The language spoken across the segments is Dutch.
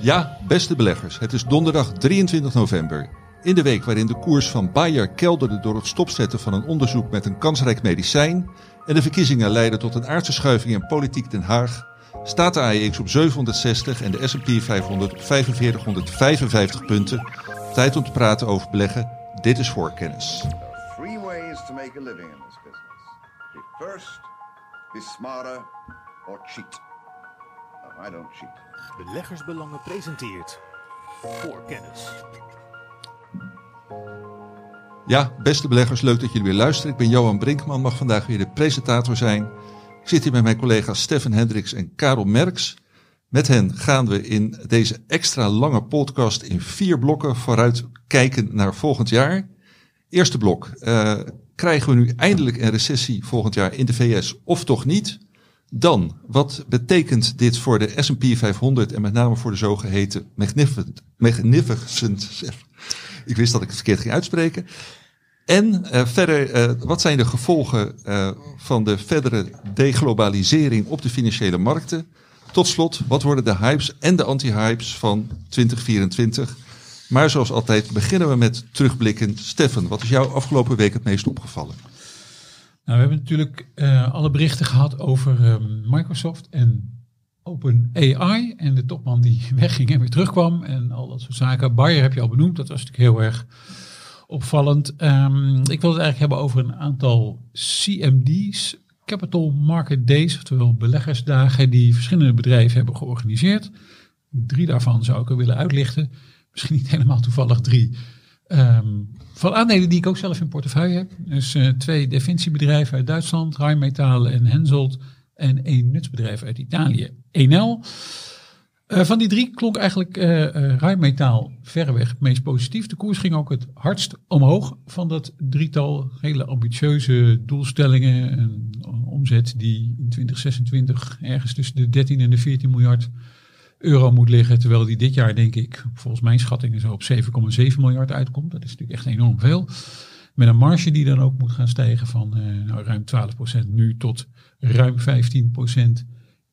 Ja, beste beleggers, het is donderdag 23 november. In de week waarin de koers van Bayer kelderde door het stopzetten van een onderzoek met een kansrijk medicijn en de verkiezingen leidden tot een aardse schuiving in politiek Den Haag, staat de AEX op 760 en de S&P 500 op 4555 punten. Tijd om te praten over beleggen. Dit is voorkennis. Three ways to make a living in this business. First, smarter, or cheat. I don't cheat. Beleggersbelangen presenteert voor kennis. Ja, beste beleggers, leuk dat jullie weer luisteren. Ik ben Johan Brinkman, mag vandaag weer de presentator zijn. Ik zit hier met mijn collega's Stefan Hendricks en Karel Merks. Met hen gaan we in deze extra lange podcast in vier blokken vooruit kijken naar volgend jaar. Eerste blok. eh, krijgen we nu eindelijk een recessie volgend jaar in de VS of toch niet? Dan, wat betekent dit voor de S&P 500 en met name voor de zogeheten Magnificent, Magnificent ik wist dat ik het verkeerd ging uitspreken. En eh, verder, eh, wat zijn de gevolgen eh, van de verdere deglobalisering op de financiële markten? Tot slot, wat worden de hypes en de anti-hypes van 2024? Maar zoals altijd beginnen we met terugblikken. Stefan, wat is jou afgelopen week het meest opgevallen? Nou, we hebben natuurlijk eh, alle berichten gehad over ehm, Microsoft en OpenAI. En de topman die wegging en weer terugkwam. En al dat soort zaken. Bayer heb je al benoemd. Dat was natuurlijk heel erg opvallend. Ehm, ik wil het eigenlijk hebben over een aantal CMD's. Capital Market Days, oftewel beleggersdagen die verschillende bedrijven hebben georganiseerd. Drie daarvan zou ik er willen uitlichten. Misschien niet helemaal toevallig drie. Ehm, van aandelen die ik ook zelf in portefeuille heb. Dus eh, twee defensiebedrijven uit Duitsland, Rheinmetall en Henselt. En één nutsbedrijf uit Italië, Enel. Eh, van die drie klonk eigenlijk eh, Rheinmetall verreweg het meest positief. De koers ging ook het hardst omhoog van dat drietal. Hele ambitieuze doelstellingen. Een omzet die in 2026 ergens tussen de 13 en de 14 miljard euro moet liggen. Terwijl die dit jaar, denk ik, volgens mijn schattingen zo op 7,7 miljard uitkomt. Dat is natuurlijk echt enorm veel. Met een marge die dan ook moet gaan stijgen van eh, nou, ruim 12% nu tot ruim 15%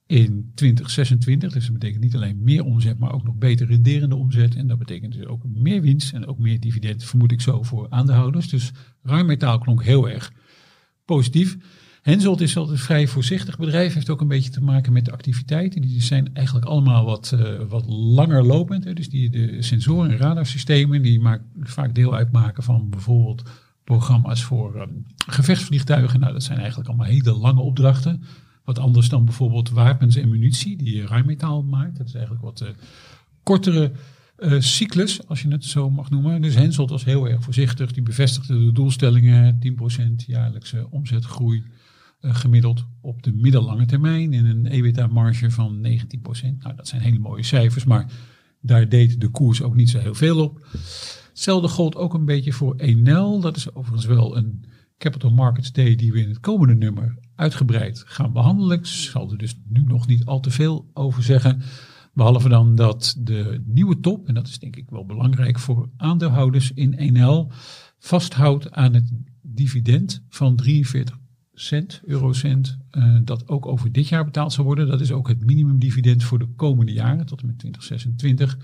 in 2026. Dus dat betekent niet alleen meer omzet, maar ook nog beter renderende omzet. En dat betekent dus ook meer winst en ook meer dividend, vermoed ik zo, voor aandeelhouders. Dus ruim metaal klonk heel erg positief. Henselt is altijd een vrij voorzichtig bedrijf. Heeft ook een beetje te maken met de activiteiten. Die zijn eigenlijk allemaal wat, eh, wat langer lopend. Hè. Dus die, de sensoren en radarsystemen die maak, vaak deel uitmaken van bijvoorbeeld programma's voor ehm, gevechtsvliegtuigen. Nou, dat zijn eigenlijk allemaal hele lange opdrachten. Wat anders dan bijvoorbeeld wapens en munitie, die Rijnmetaal maakt. Dat is eigenlijk wat eh, kortere eh, cyclus, als je het zo mag noemen. Dus Henselt was heel erg voorzichtig. Die bevestigde de doelstellingen, 10% jaarlijkse omzetgroei gemiddeld op de middellange termijn. En een EBITDA-marge van 19%. Nou, dat zijn hele mooie cijfers, maar daar deed de koers ook niet zo heel veel op. Hetzelfde gold ook een beetje voor Enel. Dat is overigens wel een Capital Markets Day die we in het komende nummer uitgebreid gaan behandelen. Ik zal er dus nu nog niet al te veel over zeggen. Behalve dan dat de nieuwe top, en dat is denk ik wel belangrijk voor aandeelhouders in Enel, vasthoudt aan het dividend van 43 cent, eurocent, eh, dat ook over dit jaar betaald zal worden. Dat is ook het minimumdividend voor de komende jaren, tot en met 2026.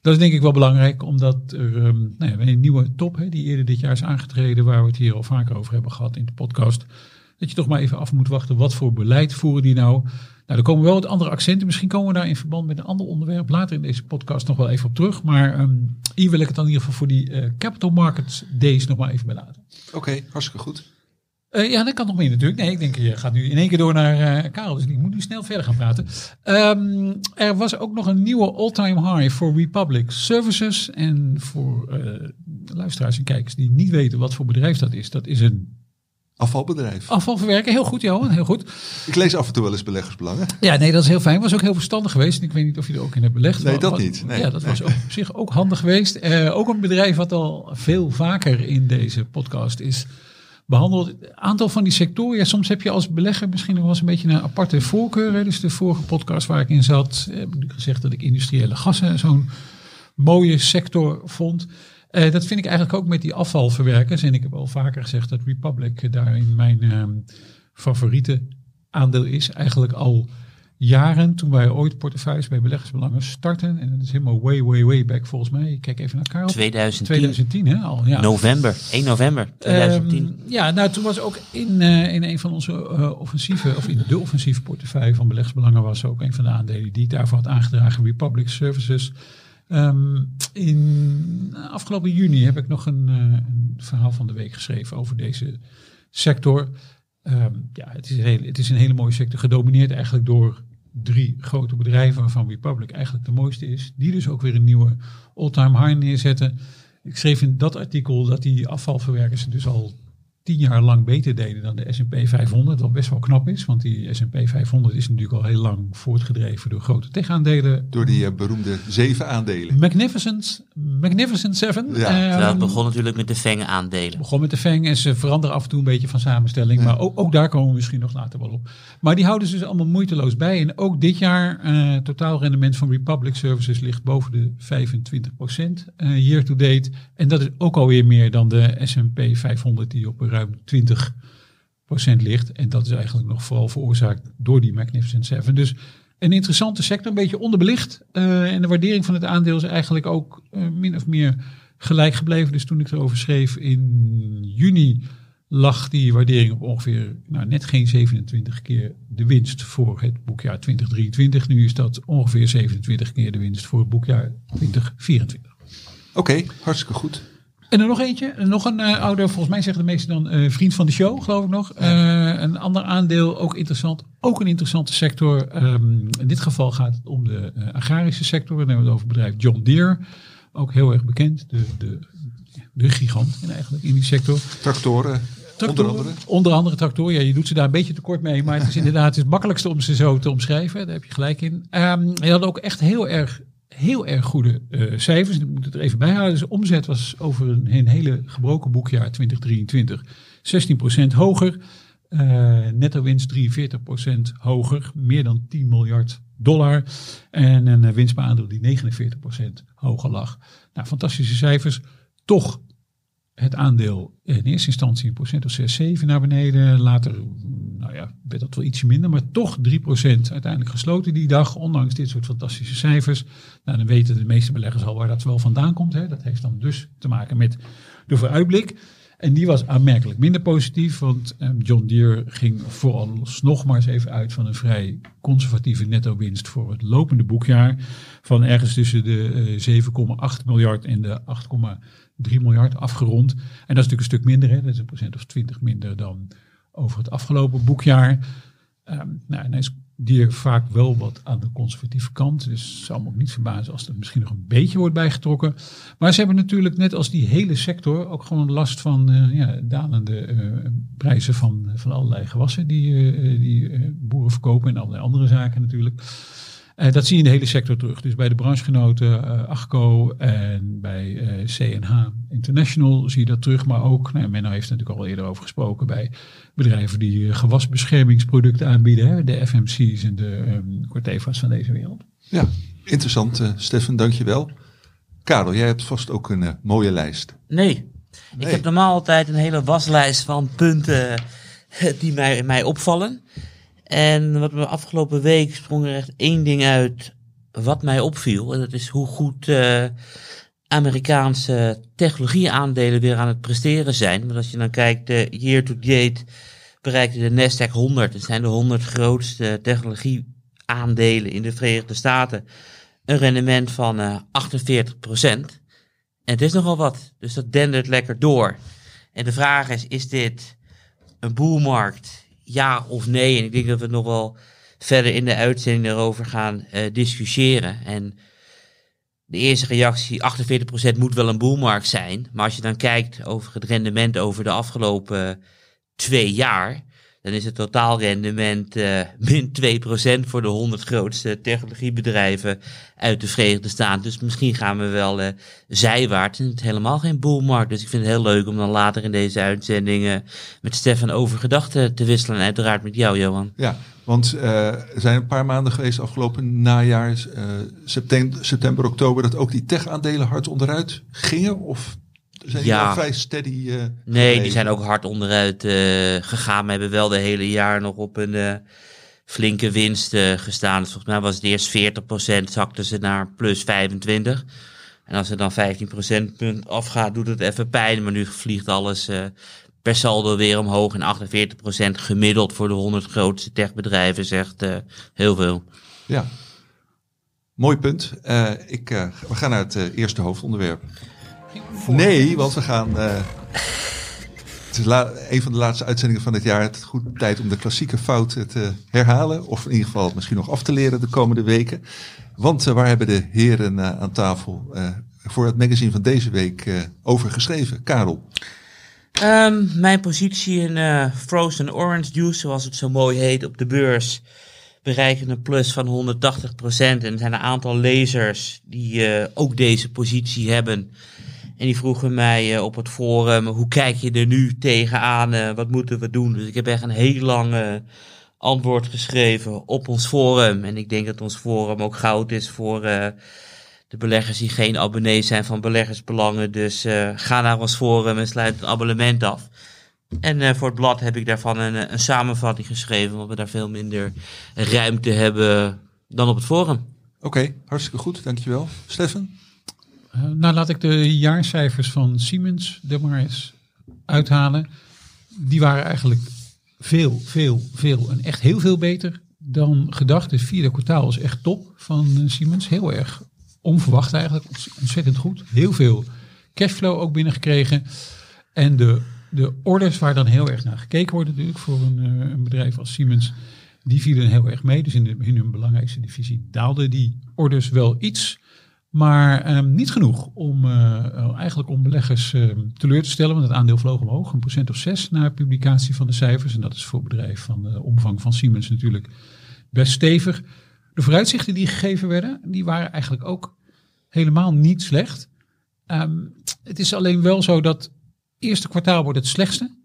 Dat is denk ik wel belangrijk, omdat er um, nou ja, een nieuwe top, hè, die eerder dit jaar is aangetreden, waar we het hier al vaker over hebben gehad in de podcast, dat je toch maar even af moet wachten, wat voor beleid voeren die nou? Nou, er komen wel wat andere accenten. Misschien komen we daar in verband met een ander onderwerp later in deze podcast nog wel even op terug. Maar um, hier wil ik het dan in ieder geval voor die uh, Capital Markets Days nog maar even bij laten. Oké, hartstikke goed. Uh, ja, dat kan nog meer natuurlijk. Nee, ik denk je gaat nu in één keer door naar uh, Karel, dus ik moet nu snel verder gaan praten. Um, er was ook nog een nieuwe all-time high voor Republic Services. En voor uh, luisteraars en kijkers die niet weten wat voor bedrijf dat is, dat is een Afvalbedrijf. Afvalverwerken, heel goed Johan, heel goed. Ik lees af en toe wel eens beleggersbelangen. Ja, nee, dat is heel fijn. Was ook heel verstandig geweest. Ik weet niet of je er ook in hebt belegd. Nee, dat wat, niet. Nee, ja, dat nee. was ook, op zich ook handig geweest. Uh, ook een bedrijf wat al veel vaker in deze podcast is behandeld. Het aantal van die sectoren, ja, soms heb je als belegger misschien nog wel eens een beetje een aparte voorkeur. Dus de vorige podcast waar ik in zat, heb ik gezegd dat ik industriële gassen zo'n mooie sector vond. Uh, dat vind ik eigenlijk ook met die afvalverwerkers. En ik heb al vaker gezegd dat Republic daarin mijn uh, favoriete aandeel is. Eigenlijk al jaren, toen wij ooit portefeuilles bij beleggersbelangen starten. En dat is helemaal way, way, way back volgens mij. Ik kijk even naar Karel. 2010. 2010 hè, al. Ja. November, 1 november 2010. Ehm, ja, nou toen was ook in, eh, in een van onze eh, offensieve, of in de offensieve portefeuille van beleggersbelangen was ook een van de aandelen die ik daarvoor had aangedragen, Republic Services. Ehm, in afgelopen juni heb ik nog een, eh, een verhaal van de week geschreven over deze sector. Ehm, ja, het is, een hele, het is een hele mooie sector, gedomineerd eigenlijk door drie grote bedrijven, waarvan Republic eigenlijk de mooiste is. Die dus ook weer een nieuwe all-time high neerzetten. Ik schreef in dat artikel dat die afvalverwerkers dus al tien jaar lang beter deden dan de S&P 500. Wat best wel knap is, want die S&P 500 is natuurlijk al heel lang voortgedreven door grote tech-aandelen. Door die eh, beroemde zeven aandelen. Magnificent, Magnificent Seven. Ja. Ehm, begon natuurlijk met de Feng aandelen. begon met de Feng en ze veranderen af en toe een beetje van samenstelling. Maar ook, ook daar komen we misschien nog later wel op. Maar die houden ze dus allemaal moeiteloos bij. En ook dit jaar, eh totaal rendement van Republic Services ligt boven de 25% eh year to date. En dat is ook alweer meer dan de S&P 500 die op ruim 20% ligt. En dat is eigenlijk nog vooral veroorzaakt door die Magnificent Seven. Dus een interessante sector, een beetje onderbelicht. Eh, en de waardering van het aandeel is eigenlijk ook eh, min of meer gelijk gebleven. Dus toen ik erover schreef in juni lag die waardering op ongeveer nou, net geen 27 keer de winst voor het boekjaar 2023. Nu is dat ongeveer 27 keer de winst voor het boekjaar 2024. Oké, hartstikke goed. En er nog eentje, nog een eh, oude, volgens mij zeggen de meesten dan eh, vriend van de show, geloof ik nog. Eh, een ander aandeel, ook interessant, ook een interessante sector. Ehm, in dit geval gaat het om de eh, agrarische sector. Dan hebben we het over het bedrijf John Deere. Ook heel erg bekend, de, de, de gigant in, eigenlijk in die sector. Tractoren, onder andere. Onder andere tractoren. Ja, je doet ze daar een beetje tekort mee. Maar het is inderdaad het makkelijkste om ze zo te omschrijven. Daar heb je gelijk in. Ehm je had ook echt heel erg, heel erg goede eh, cijfers. Ik moet het er even bij houden. Dus de omzet was over een, hele gebroken boekjaar 2023 16% hoger. Eh, netto winst 43% hoger. Meer dan 10 miljard dollar. En een eh, winst die 49% hoger lag. Nou, fantastische cijfers. Toch het aandeel in eerste instantie een procent of 6, 7 naar beneden. Later, nou ja, werd dat wel ietsje minder, maar toch 3% uiteindelijk gesloten die dag, ondanks dit soort fantastische cijfers. Nou, dan weten de meeste beleggers al waar dat wel vandaan komt. Hè. Dat heeft dan dus te maken met de vooruitblik. En die was aanmerkelijk minder positief, want eh, John Deere ging vooralsnog maar eens even uit van een vrij conservatieve netto winst voor het lopende boekjaar. Van ergens tussen de eh, 7,8 miljard en de 8,3 miljard afgerond. En dat is natuurlijk een stuk minder, hè? dat is een procent of 20 minder dan over het afgelopen boekjaar. Ehm, nou, en is Deere vaak wel wat aan de conservatieve kant. Dus zou me ook niet verbazen als er misschien nog een beetje wordt bijgetrokken. Maar ze hebben natuurlijk net als die hele sector ook gewoon last van eh, ja, dalende eh, prijzen van, van allerlei gewassen die, eh, die boeren verkopen en allerlei andere zaken natuurlijk. Eh, dat zie je in de hele sector terug. Dus bij de branchegenoten eh Agco en bij eh, CNH International zie je dat terug. Maar ook, nou, Menno heeft er natuurlijk al eerder over gesproken, bij bedrijven die eh, gewasbeschermingsproducten aanbieden. Hè, de FMC's en de um, Corteva's van deze wereld. Ja, interessant, eh Stefan, dankjewel. Karel, jij hebt vast ook een eh, mooie lijst. Nee. Ik Nee. heb normaal altijd een hele waslijst van punten eh, die mij, mij opvallen. En wat me afgelopen week sprong er echt één ding uit wat mij opviel. En dat is hoe goed eh, Amerikaanse technologieaandelen weer aan het presteren zijn. Want als je dan kijkt, de year to date bereikte de Nasdaq 100. Dat zijn de 100 grootste technologieaandelen in de Verenigde Staten. Een rendement van eh 48% En het is nogal wat, dus dat dendert lekker door. En de vraag is, is dit een boelmarkt? Ja of nee? En ik denk dat we nog wel verder in de uitzending daarover gaan eh, discussiëren. En de eerste reactie, 48% moet wel een boelmarkt zijn. Maar als je dan kijkt over het rendement over de afgelopen twee jaar, dan is het totaalrendement eh min 2% voor de 100 grootste technologiebedrijven uit de Verenigde Staten. Dus misschien gaan we wel eh, zijwaarts en het is helemaal geen boelmarkt. Dus ik vind het heel leuk om dan later in deze uitzending eh, met Stefan over gedachten te wisselen. En uiteraard met jou, Johan. Ja, want er zijn een paar maanden geweest afgelopen najaar, september, september, oktober, dat ook die tech-aandelen hard onderuit gingen? Of zijn die Ja. vrij steady? eh, Nee, gebleven? die zijn ook hard onderuit eh, gegaan. We hebben wel de hele jaar nog op een eh, flinke winsten gestaan. Dus volgens mij was het eerst 40%, zakten ze naar plus 25. En als er dan 15 procentpunt afgaat, doet het even pijn. Maar nu vliegt alles per saldo weer omhoog. En 48 procent gemiddeld voor de 100 grootste techbedrijven zegt heel veel. Ja, mooi punt. Ik, we gaan naar het eerste hoofdonderwerp. Nee, want we gaan het is een van de laatste uitzendingen van het jaar. Het is goed tijd om de klassieke fouten te herhalen. Of in ieder geval misschien nog af te leren de komende weken. Want uh, waar hebben de heren uh, aan tafel uh, voor het magazine van deze week over geschreven? Karel. Um, mijn positie in frozen orange juice, zoals het zo mooi heet op de beurs, bereiken een plus van 180%. En er zijn een aantal lezers die ook deze positie hebben. En die vroegen mij uh, op het forum, hoe kijk je er nu tegenaan? Uh, wat moeten we doen? Dus ik heb echt een heel lang uh, antwoord geschreven op ons forum. En ik denk dat ons forum ook goud is voor de beleggers die geen abonnee zijn van Beleggersbelangen. Dus ga naar ons forum en sluit een abonnement af. En voor het blad heb ik daarvan een, een samenvatting geschreven, omdat we daar veel minder ruimte hebben dan op het forum. Oké, hartstikke goed, dankjewel. Stefan? Uh, nou, laat ik de jaarcijfers van Siemens er maar eens uithalen. Die waren eigenlijk veel, veel, veel en echt heel veel beter dan gedacht. Het vierde kwartaal was echt top van uh, Siemens. Heel erg onverwacht eigenlijk. Ontzettend goed. Heel veel cashflow ook binnengekregen. En de, de orders waar dan heel erg naar gekeken wordt natuurlijk voor een, uh, een bedrijf als Siemens. Die vielen heel erg mee. Dus in, in hun belangrijkste divisie daalden die orders wel iets. Maar um, niet genoeg om uh, eigenlijk om beleggers uh, teleur te stellen. Want het aandeel vloog omhoog, een procent of zes na publicatie van de cijfers. En dat is voor bedrijf van de omvang van Siemens natuurlijk best stevig. De vooruitzichten die gegeven werden, die waren eigenlijk ook helemaal niet slecht. Um, het is alleen wel zo dat eerste kwartaal wordt het slechtste.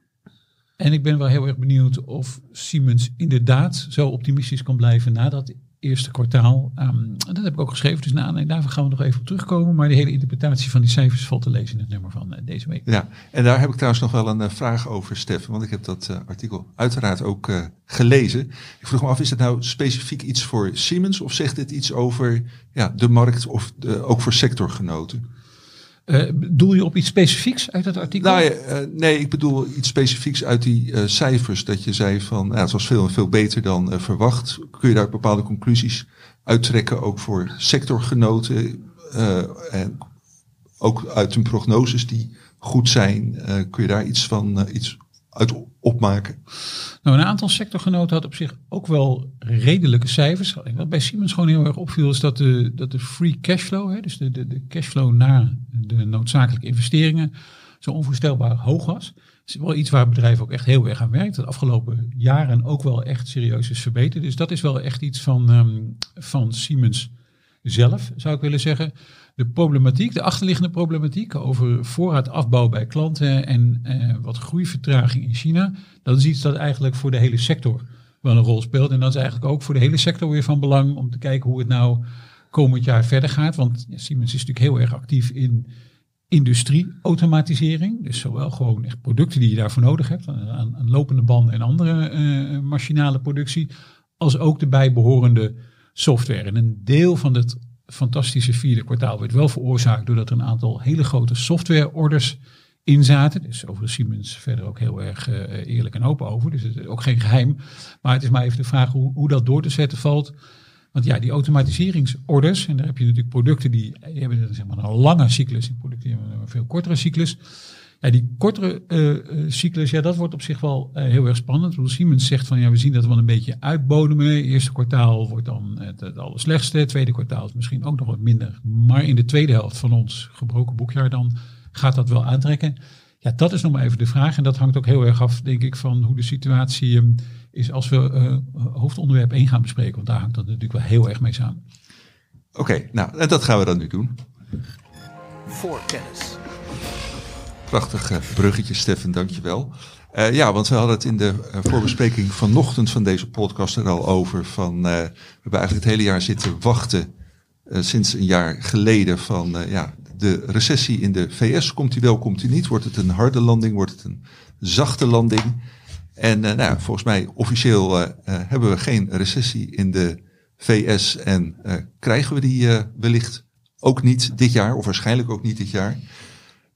En ik ben wel heel erg benieuwd of Siemens inderdaad zo optimistisch kan blijven nadat eerste kwartaal. Um, dat heb ik ook geschreven, dus na, daarvoor gaan we nog even op terugkomen. Maar de hele interpretatie van die cijfers valt te lezen in het nummer van uh, deze week. Ja, en daar heb ik trouwens nog wel een uh, vraag over, Stefan. Want ik heb dat uh, artikel uiteraard ook gelezen. Ik vroeg me af, is het nou specifiek iets voor Siemens? Of zegt dit iets over ja, de markt of de, ook voor sectorgenoten? Uh, doel je op iets specifieks uit het artikel? Nou, uh, nee, ik bedoel iets specifieks uit die uh, cijfers. Dat je zei van, ja, het was veel, veel beter dan verwacht. Kun je daar bepaalde conclusies uittrekken, ook voor sectorgenoten? en ook uit hun prognoses die goed zijn. kun je daar iets van iets uit opmaken? Nou, een aantal sectorgenoten had op zich ook wel redelijke cijfers. Wat bij Siemens gewoon heel erg opviel is dat de, dat de free cashflow, hè, dus de, de, de cashflow na de noodzakelijke investeringen, zo onvoorstelbaar hoog was. Dat is wel iets waar het bedrijf ook echt heel erg aan werkt. De afgelopen jaren ook wel echt serieus is verbeterd. Dus dat is wel echt iets van, um, van Siemens zelf, zou ik willen zeggen de problematiek, de achterliggende problematiek over voorraadafbouw bij klanten en eh, wat groeivertraging in China, dat is iets dat eigenlijk voor de hele sector wel een rol speelt. En dat is eigenlijk ook voor de hele sector weer van belang om te kijken hoe het nou komend jaar verder gaat. Want Siemens is natuurlijk heel erg actief in industrieautomatisering. Dus zowel gewoon echt producten die je daarvoor nodig hebt, aan, lopende banden en andere uh, machinale productie, als ook de bijbehorende software. En een deel van het fantastische vierde kwartaal werd wel veroorzaakt doordat er een aantal hele grote softwareorders in zaten. Dus over Siemens verder ook heel erg uh, eerlijk en open over. Dus het is ook geen geheim. Maar het is maar even de vraag hoe, hoe dat door te zetten valt. Want ja, die automatiseringsorders, en daar heb je natuurlijk producten die, die hebben zeg maar, een lange cyclus, en producten die hebben een veel kortere cyclus. Ja, die kortere uh, cyclus, ja, dat wordt op zich wel uh, heel erg spannend. Want Siemens zegt van ja, we zien dat wel een beetje uitbodemen. Eerste kwartaal wordt dan het, het allerslechtste. Tweede kwartaal is misschien ook nog wat minder. Maar in de tweede helft van ons gebroken boekjaar dan gaat dat wel aantrekken. Ja, dat is nog maar even de vraag. En dat hangt ook heel erg af, denk ik, van hoe de situatie um, is als we uh, hoofdonderwerp 1 gaan bespreken. Want daar hangt dat natuurlijk wel heel erg mee samen. Oké, okay, nou, en dat gaan we dan nu doen. Voor kennis. Prachtig bruggetje, Stefan, dankjewel. Uh, ja, want we hadden het in de uh, voorbespreking vanochtend van deze podcast er al over. Van, we hebben eigenlijk het hele jaar zitten wachten, sinds een jaar geleden, van ja, de recessie in de VS. Komt die wel, komt die niet? Wordt het een harde landing? Wordt het een zachte landing? En eh, nou, volgens mij officieel eh, eh, hebben we geen recessie in de VS en eh, krijgen we die eh, wellicht ook niet dit jaar, of waarschijnlijk ook niet dit jaar.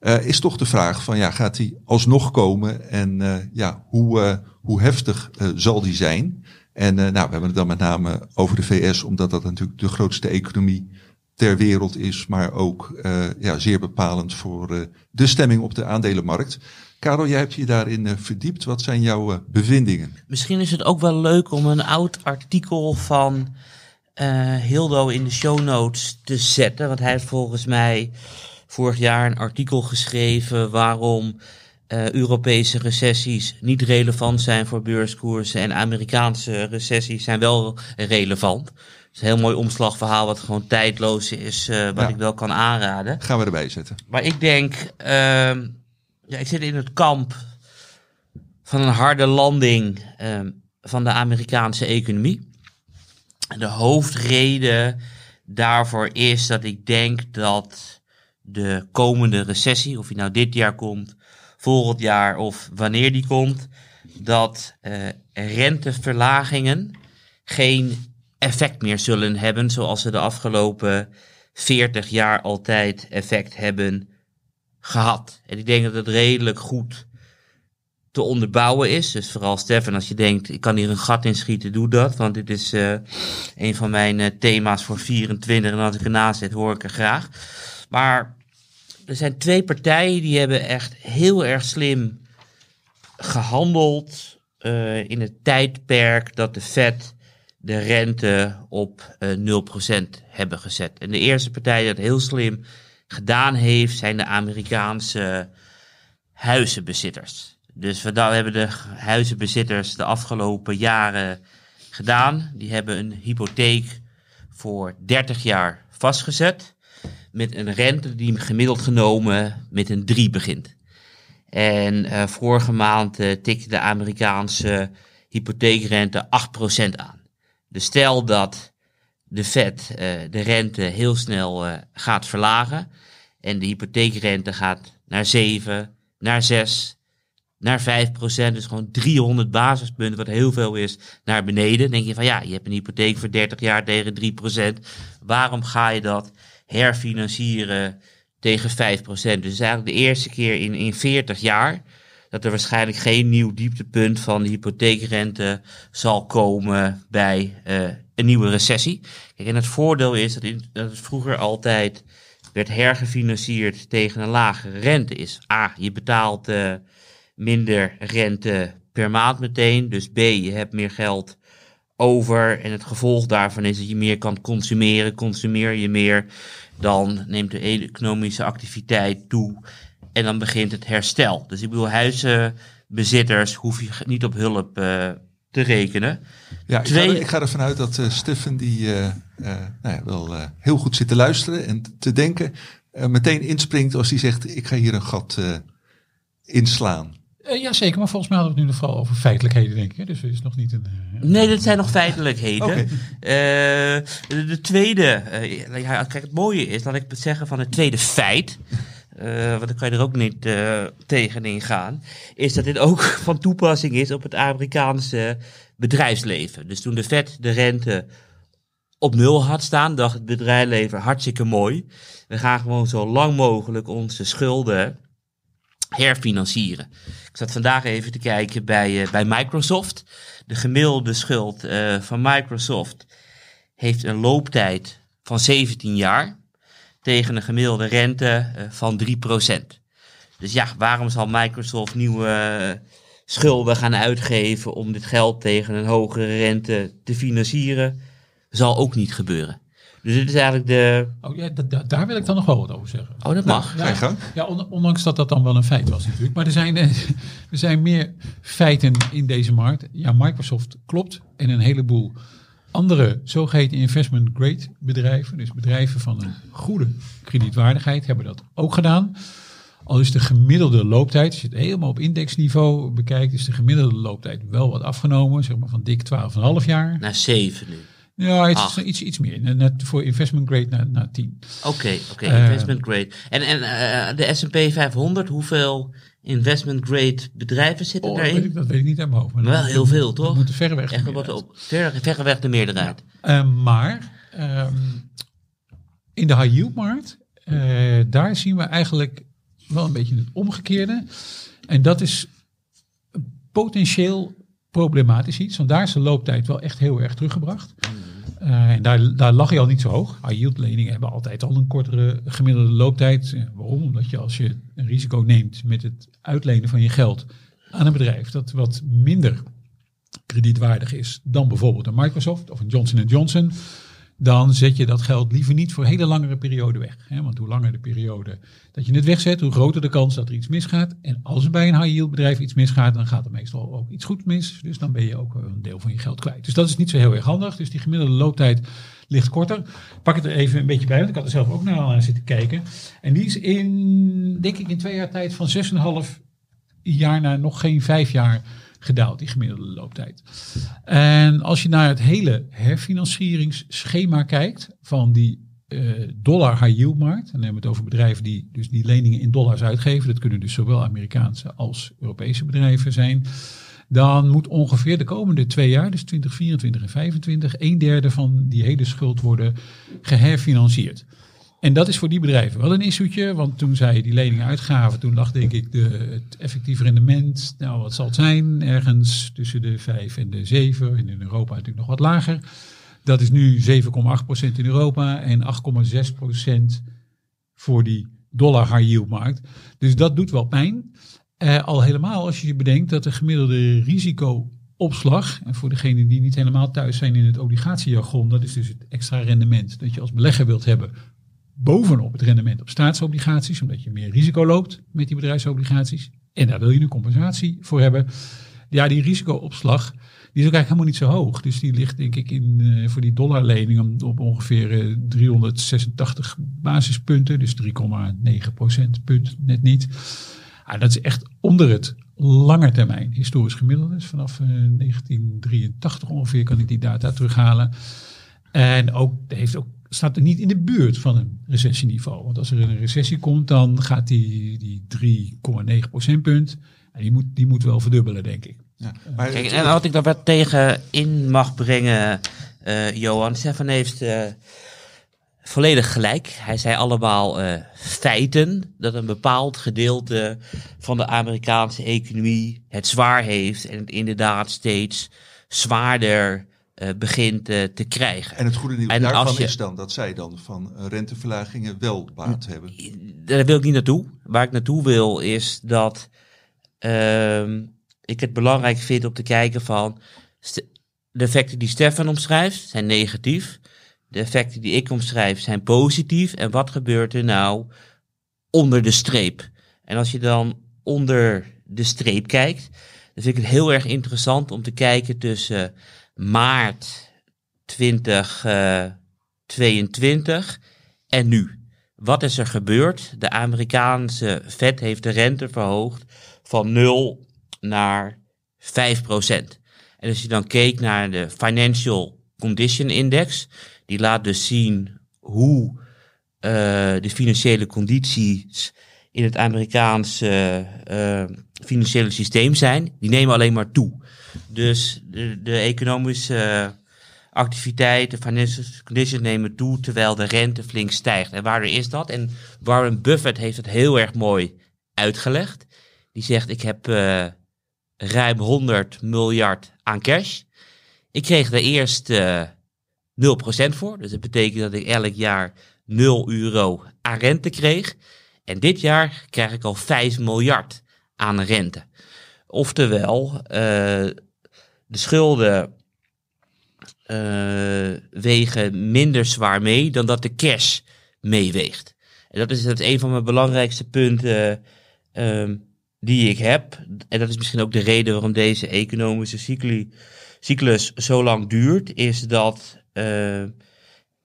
Eh, is toch de vraag van ja, gaat die alsnog komen en eh, ja, hoe, eh, hoe heftig zal die zijn? En nou, we hebben het dan met name over de VS, omdat dat natuurlijk de grootste economie ter wereld is, maar ook ja, zeer bepalend voor de stemming op de aandelenmarkt. Karel, jij hebt je daarin verdiept. Wat zijn jouw bevindingen? Misschien is het ook wel leuk om een oud artikel van Hildo in de show notes te zetten. Want hij volgens mij vorig jaar een artikel geschreven waarom eh, Europese recessies niet relevant zijn voor beurskoersen en Amerikaanse recessies zijn wel relevant. Het is een heel mooi omslagverhaal wat gewoon tijdloos is, eh, wat Ja. ik wel kan aanraden. Gaan we erbij zetten. Maar ik denk, ehm, ja, ik zit in het kamp van een harde landing ehm, van de Amerikaanse economie. De hoofdreden daarvoor is dat ik denk dat de komende recessie, of die nou dit jaar komt, volgend jaar of wanneer die komt, dat eh, renteverlagingen geen effect meer zullen hebben zoals ze de afgelopen 40 jaar altijd effect hebben gehad. En ik denk dat het redelijk goed te onderbouwen is. Dus vooral Stefan, als je denkt, ik kan hier een gat in schieten, doe dat. Want dit is eh, een van mijn eh, thema's voor 24. En als ik ernaast zit, hoor ik er graag. Maar er zijn twee partijen die hebben echt heel erg slim gehandeld eh, in het tijdperk dat de Fed de rente op eh 0% hebben gezet. En de eerste partij die dat heel slim gedaan heeft, zijn de Amerikaanse huizenbezitters. Dus we hebben de huizenbezitters de afgelopen jaren gedaan. Die hebben een hypotheek voor 30 jaar vastgezet. Met een rente die gemiddeld genomen met een 3 begint. En eh, vorige maand eh, tikte de Amerikaanse hypotheekrente 8% aan. Dus stel dat de Fed eh, de rente heel snel gaat verlagen en de hypotheekrente gaat naar 7, naar 6, naar 5% dus gewoon 300 basispunten, wat heel veel is, naar beneden. Dan denk je van ja, je hebt een hypotheek voor 30 jaar tegen 3% Waarom ga je dat herfinancieren tegen 5 Dus het is eigenlijk de eerste keer in, in 40 jaar dat er waarschijnlijk geen nieuw dieptepunt van de hypotheekrente zal komen bij eh, een nieuwe recessie. Kijk, en het voordeel is dat, in, dat het vroeger altijd werd hergefinancierd tegen een lagere rente is. A, je betaalt eh, minder rente per maand meteen. Dus B, je hebt meer geld over. En het gevolg daarvan is dat je meer kan consumeren. Consumeer je meer, dan neemt de economische activiteit toe. En dan begint het herstel. Dus ik bedoel, huizenbezitters hoef je niet op hulp eh, te rekenen. Ja, ik, Twee- ga, er- ik ga ervan uit dat Stefan die eh, nou ja, wel heel goed zit te luisteren en te denken. meteen inspringt als hij zegt, ik ga hier een gat inslaan. Eh, ja, zeker. Maar volgens mij hadden we het nu vooral over feitelijkheden, denk ik. Dus er is nog niet een... eh, Nee, dat zijn nog feitelijkheden. Eh, de, de tweede, ja, kijk, het mooie is, laat ik het zeggen van het tweede feit, eh, want dan kan je er ook niet tegenin gaan, is dat dit ook van toepassing is op het Amerikaanse bedrijfsleven. Dus toen de Fed de rente op nul had staan, dacht het bedrijfsleven hartstikke mooi. We gaan gewoon zo lang mogelijk onze schulden herfinancieren. Ik zat vandaag even te kijken bij, eh, bij Microsoft. De gemiddelde schuld eh, van Microsoft heeft een looptijd van 17 jaar tegen een gemiddelde rente eh, van 3%. Dus ja, waarom zal Microsoft nieuwe schulden gaan uitgeven om dit geld tegen een hogere rente te financieren? Zal ook niet gebeuren. Dus dit is eigenlijk de. Oh ja, da- da- daar wil ik dan nog wel wat over zeggen. Oh, dat mag. Ga je gang. Ja, on- ondanks dat dat dan wel een feit was natuurlijk. Maar er zijn, eh, er zijn meer feiten in deze markt. Ja, Microsoft klopt. En een heleboel andere zogeheten investment grade bedrijven. Dus bedrijven van een goede kredietwaardigheid hebben dat ook gedaan. Al is de gemiddelde looptijd, als je het helemaal op indexniveau bekijkt, is de gemiddelde looptijd wel wat afgenomen. Zeg maar van dik 12,5 jaar. Naar 7 nu. Ja, iets, Acht. iets, iets meer. Net voor investment grade naar, naar 10. Oké, oké, Eh, investment grade. En, en eh, de S&P 500, hoeveel investment grade bedrijven zitten Oh, dat, weet ik, daarin? dat weet ik niet uit mijn hoofd. maar Wel heel veel, toch? dat moeten verreweg Echt wat op, ver, verreweg de meerderheid. Eh, maar ehm, in de high yield markt, eh, daar zien we eigenlijk wel een beetje het omgekeerde. En dat is potentieel problematisch iets, want daar is de looptijd wel echt heel erg teruggebracht. Eh, en daar, daar lag je al niet zo hoog. High yield leningen hebben altijd al een kortere gemiddelde looptijd. Eh, waarom? Omdat je als je een risico neemt met het uitlenen van je geld aan een bedrijf dat wat minder kredietwaardig is dan bijvoorbeeld een Microsoft of een Johnson Johnson, dan zet je dat geld liever niet voor een hele langere periode weg. Hè? Want hoe langer de periode dat je het wegzet, hoe groter de kans dat er iets misgaat. En als er bij een high yield bedrijf iets misgaat, dan gaat er meestal ook iets goed mis. Dus dan ben je ook een deel van je geld kwijt. Dus dat is niet zo heel erg handig. Dus die gemiddelde looptijd ligt korter. Pak het er even een beetje bij, want ik had er zelf ook naar aan zitten kijken. En die is in, denk ik, in twee jaar tijd van 6,5 jaar naar nog geen vijf jaar gedaald, die gemiddelde looptijd. En als je naar het hele herfinancieringsschema kijkt van die eh, dollar high yield markt, dan hebben we het over bedrijven die dus die leningen in dollars uitgeven, dat kunnen dus zowel Amerikaanse als Europese bedrijven zijn, dan moet ongeveer de komende twee jaar, dus 2024 en 2025, een derde van die hele schuld worden geherfinancierd. En dat is voor die bedrijven wel een issuetje, want toen zij die leningen uitgaven, toen lag denk ik de, het effectief rendement, nou wat zal het zijn, ergens tussen de 5 en de 7, en in Europa natuurlijk nog wat lager. Dat is nu 7,8% in Europa en 8,6% voor die dollar high yield markt. Dus dat doet wel pijn. Eh, al helemaal als je je bedenkt dat de gemiddelde risicoopslag, en voor degenen die niet helemaal thuis zijn in het obligatiejargon, dat is dus het extra rendement dat je als belegger wilt hebben bovenop het rendement op staatsobligaties, omdat je meer risico loopt met die bedrijfsobligaties. En daar wil je een compensatie voor hebben. Ja, die risicoopslag, die is ook eigenlijk helemaal niet zo hoog. Dus die ligt denk ik in, eh, voor die dollarlening op ongeveer eh, 386 basispunten. Dus 3,9 procentpunt, net niet. Ah, dat is echt onder het langetermijn historisch gemiddelde. Dus vanaf eh, 1983 ongeveer kan ik die data terughalen. En ook, heeft ook, staat er niet in de buurt van een recessieniveau. Want als er een recessie komt, dan gaat die, die 3,9 procentpunt. En die moet, die moet wel verdubbelen, denk ik. Ja. Maar Kijk, en wat ik daar wat tegen in mag brengen, eh, Johan, Stefan heeft eh, volledig gelijk. Hij zei allemaal eh, feiten dat een bepaald gedeelte van de Amerikaanse economie het zwaar heeft en het inderdaad steeds zwaarder eh, begint eh, te krijgen. en het goede nieuws en daarvan je- is dan dat zij dan van renteverlagingen wel baat hebben. daar wil ik niet naartoe. Waar ik naartoe wil is dat ehm, ik het belangrijk vind om te kijken van de effecten die Stefan omschrijft zijn negatief. De effecten die ik omschrijf zijn positief. En wat gebeurt er nou onder de streep? En als je dan onder de streep kijkt, dan vind ik het heel erg interessant om te kijken tussen maart 2022 en nu. Wat is er gebeurd? De Amerikaanse Fed heeft de rente verhoogd van 0 naar 5 procent. En als je dan keek naar de Financial Condition Index, die laat dus zien hoe eh, de financiële condities in het Amerikaanse eh, financiële systeem zijn, die nemen alleen maar toe. Dus de, de economische activiteit, de financial conditions nemen toe, terwijl de rente flink stijgt. En waardoor is dat? En Warren Buffett heeft het heel erg mooi uitgelegd. Die zegt, ik heb eh, ruim 100 miljard aan cash. Ik kreeg er eerst eh 0% voor. Dus dat betekent dat ik elk jaar 0 euro aan rente kreeg. En dit jaar krijg ik al 5 miljard aan rente. Oftewel, eh, de schulden eh, wegen minder zwaar mee dan dat de cash meeweegt. En dat is, dat een van mijn belangrijkste punten ehm, die ik heb. En dat is misschien ook de reden waarom deze economische cycli, cyclus zo lang duurt. Is dat eh,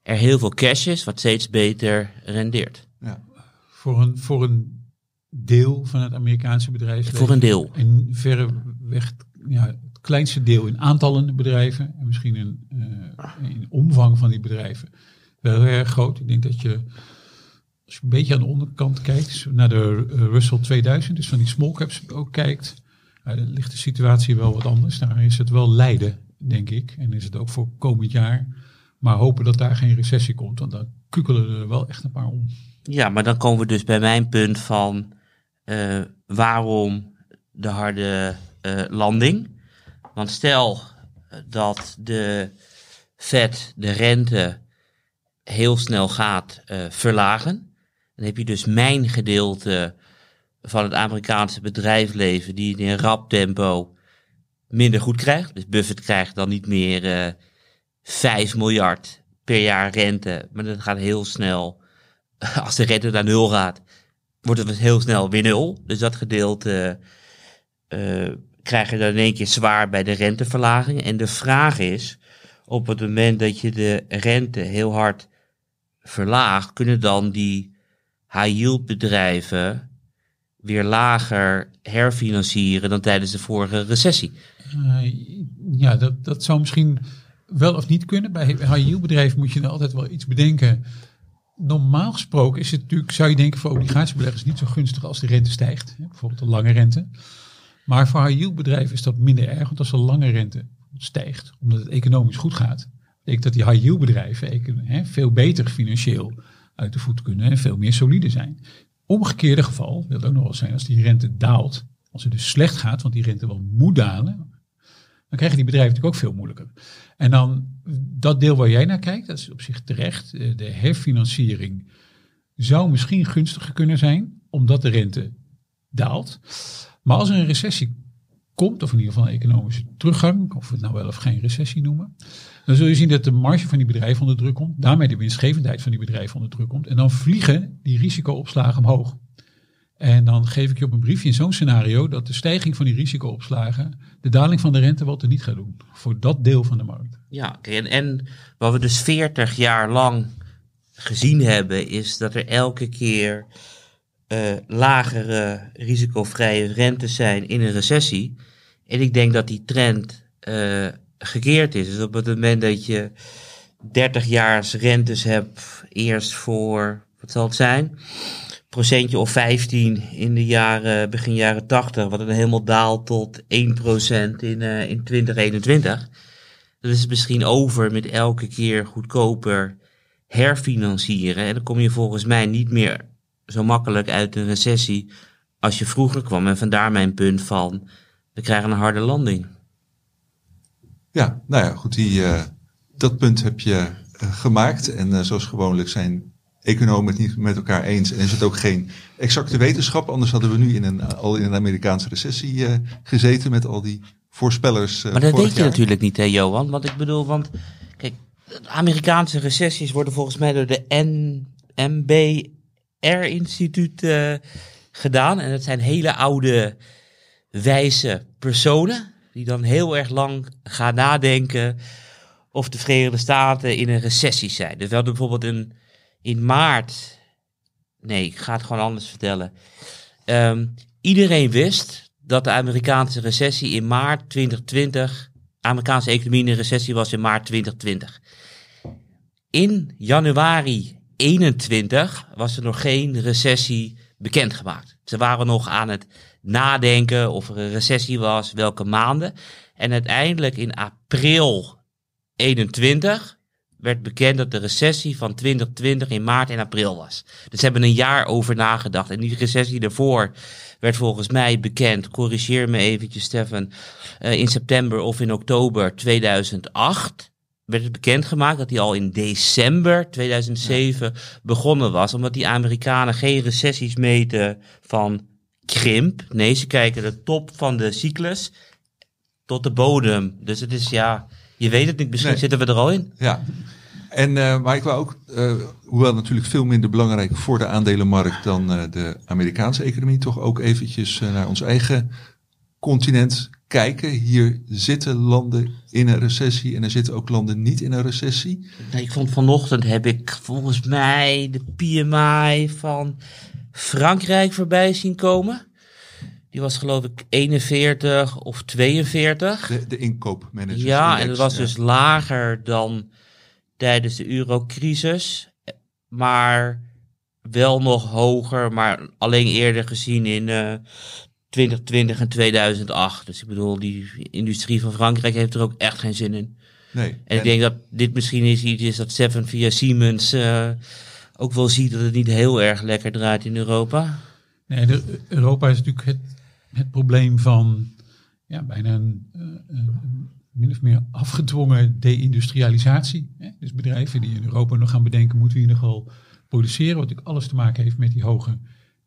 er heel veel cash is, wat steeds beter rendeert. Ja. Voor een, voor een deel van het Amerikaanse bedrijfsleven. Voor een deel. En verreweg ja, het kleinste deel in aantallen bedrijven. En misschien in, eh, in omvang van die bedrijven. Wel heel erg groot. Ik denk dat je Als je een beetje aan de onderkant kijkt, naar de eh, Russell 2000, dus van die small caps ook kijkt, uh, dan ligt de situatie wel wat anders. Daar is het wel lijden, denk ik. En is het ook voor komend jaar. Maar hopen dat daar geen recessie komt, want dan kukelen er wel echt een paar om. Ja, maar dan komen we dus bij mijn punt van uh, waarom de harde uh, landing. Want stel dat de Fed de rente heel snel gaat verlagen. Dan heb je dus mijn gedeelte van het Amerikaanse bedrijfsleven die in rap tempo minder goed krijgt. Dus Buffett krijgt dan niet meer uh, 5 miljard per jaar rente, maar dat gaat heel snel, als de rente naar nul gaat, wordt het heel snel weer nul. Dus dat gedeelte uh, krijg je dan in één keer zwaar bij de renteverlaging. En de vraag is, op het moment dat je de rente heel hard verlaagt, kunnen dan die high-yield bedrijven weer lager herfinancieren dan tijdens de vorige recessie? Uh, ja, dat, dat zou misschien wel of niet kunnen. Bij high-yield bedrijven moet je altijd wel iets bedenken. Normaal gesproken is het natuurlijk, zou je denken, voor obligatiebeleggers niet zo gunstig als de rente stijgt. Bijvoorbeeld de lange rente. Maar voor high-yield bedrijven is dat minder erg, want als de lange rente stijgt, omdat het economisch goed gaat, betekent dat die high-yield bedrijven hè, veel beter financieel uit de voet kunnen en veel meer solide zijn. Omgekeerde geval wil het ook nog wel zijn als die rente daalt, als het dus slecht gaat, want die rente wel moet dalen, dan krijgen die bedrijven natuurlijk ook veel moeilijker. En dan dat deel waar jij naar kijkt, dat is op zich terecht. De herfinanciering zou misschien gunstiger kunnen zijn, omdat de rente daalt. Maar als er een recessie komt, of in ieder geval een economische teruggang, of we het nou wel of geen recessie noemen, dan zul je zien dat de marge van die bedrijven onder druk komt, daarmee de winstgevendheid van die bedrijven onder druk komt. En dan vliegen die risicoopslagen omhoog. En dan geef ik je op een briefje in zo'n scenario dat de stijging van die risicoopslagen de daling van de rente wel niet gaat doen. Voor dat deel van de markt. Ja, en, en wat we dus 40 jaar lang gezien hebben, is dat er elke keer uh, lagere risicovrije rentes zijn in een recessie. En ik denk dat die trend uh, gekeerd is. Dus op het moment dat je 30 jaar rentes hebt, eerst voor, wat zal het zijn? Procentje of 15 in de jaren, begin jaren 80, wat dan helemaal daalt tot 1% in, uh, in 2021. Dat is misschien over met elke keer goedkoper herfinancieren. En dan kom je volgens mij niet meer zo makkelijk uit een recessie als je vroeger kwam. En vandaar mijn punt van, we krijgen een harde landing. Ja, nou ja, goed, die, uh, dat punt heb je uh, gemaakt. En zoals gewoonlijk zijn economen het niet met elkaar eens. En is het ook geen exacte wetenschap. Anders hadden we nu in een, al in een Amerikaanse recessie gezeten met al die voorspellers. maar dat weet je natuurlijk niet, hè, Johan? Want ik bedoel, want kijk, Amerikaanse recessies worden volgens mij door de NMBR-instituut gedaan. En dat zijn hele oude, wijze personen die dan heel erg lang gaan nadenken of de Verenigde Staten in een recessie zijn. Dus we hadden bijvoorbeeld in, in maart. Nee, ik ga het gewoon anders vertellen. Um, iedereen wist dat de Amerikaanse recessie in maart 2020. Amerikaanse economie in een recessie was in maart 2020. In januari 21 was er nog geen recessie bekendgemaakt. Ze waren nog aan het nadenken of er een recessie was, welke maanden. En uiteindelijk in april 21 werd bekend dat de recessie van 2020 in maart en april was. Dus ze hebben een jaar over nagedacht. En die recessie daarvoor werd volgens mij bekend, corrigeer me eventjes Stefan, uh, in september of in oktober 2008 werd het bekendgemaakt dat die al in december 2007 ja. begonnen was. Omdat die Amerikanen geen recessies meten van krimp. Nee, ze kijken de top van de cyclus tot de bodem. Dus het is ja, je weet het niet, misschien nee. zitten we er al in. Ja. En, uh, maar ik wou ook, uh, hoewel natuurlijk veel minder belangrijk voor de aandelenmarkt dan uh, de Amerikaanse economie, toch ook eventjes naar ons eigen continent kijken. Hier zitten landen in een recessie en er zitten ook landen niet in een recessie. Nee, ik vond vanochtend heb ik volgens mij de PMI van Frankrijk voorbij zien komen. Die was geloof ik 41 of 42. De, de inkoopmanager. Ja, en dat was ja. dus lager dan tijdens de eurocrisis. Maar wel nog hoger, maar alleen eerder gezien in eh 2020 en 2008. Dus ik bedoel, die industrie van Frankrijk heeft er ook echt geen zin in. Nee. En, ik denk dat dit misschien is iets is dat Seven via Siemens eh, ook wel ziet dat het niet heel erg lekker draait in Europa. Nee, de- Europa is natuurlijk het, het probleem van ja, bijna een, eh, een min of meer afgedwongen deindustrialisatie. Dus bedrijven die in Europa nog gaan bedenken, moeten we hier nogal produceren, wat natuurlijk alles te maken heeft met die hoge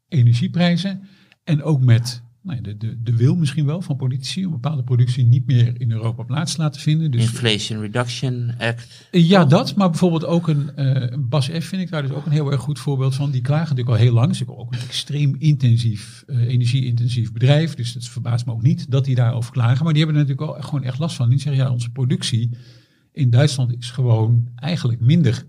energieprijzen. En ook met nou ja, de, de, de wil misschien wel van politici om bepaalde productie niet meer in Europa plaats te laten vinden. Dus Inflation Reduction Act. ja, dat. Maar bijvoorbeeld ook een eh, een Bas F. vind ik daar dus ook een heel erg goed voorbeeld van. Die klagen natuurlijk al heel lang. Het is ook een extreem intensief, eh, energie-intensief bedrijf. Dus het verbaast me ook niet dat die daarover klagen. Maar die hebben er natuurlijk al gewoon echt last van. Die zeggen, ja, onze productie in Duitsland is gewoon eigenlijk minder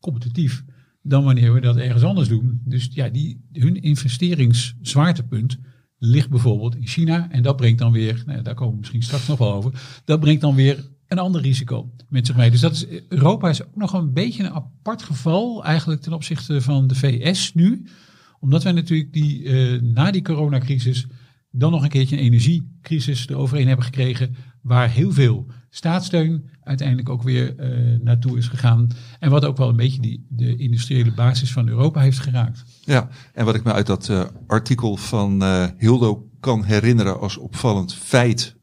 competitief dan wanneer we dat ergens anders doen. Dus ja, die, hun investeringszwaartepunt ligt bijvoorbeeld in China. En dat brengt dan weer, nou, daar komen we misschien straks nog wel over, dat brengt dan weer een ander risico met zich mee. Dus dat is, Europa is ook nog een beetje een apart geval eigenlijk ten opzichte van de VS nu. Omdat wij natuurlijk die, eh, na die coronacrisis dan nog een keertje een energiecrisis eroverheen hebben gekregen. Waar heel veel staatssteun uiteindelijk ook weer eh, naartoe is gegaan. En wat ook wel een beetje die, de industriële basis van Europa heeft geraakt. Ja, en wat ik me uit dat eh, artikel van eh, Hildo kan herinneren als opvallend feit,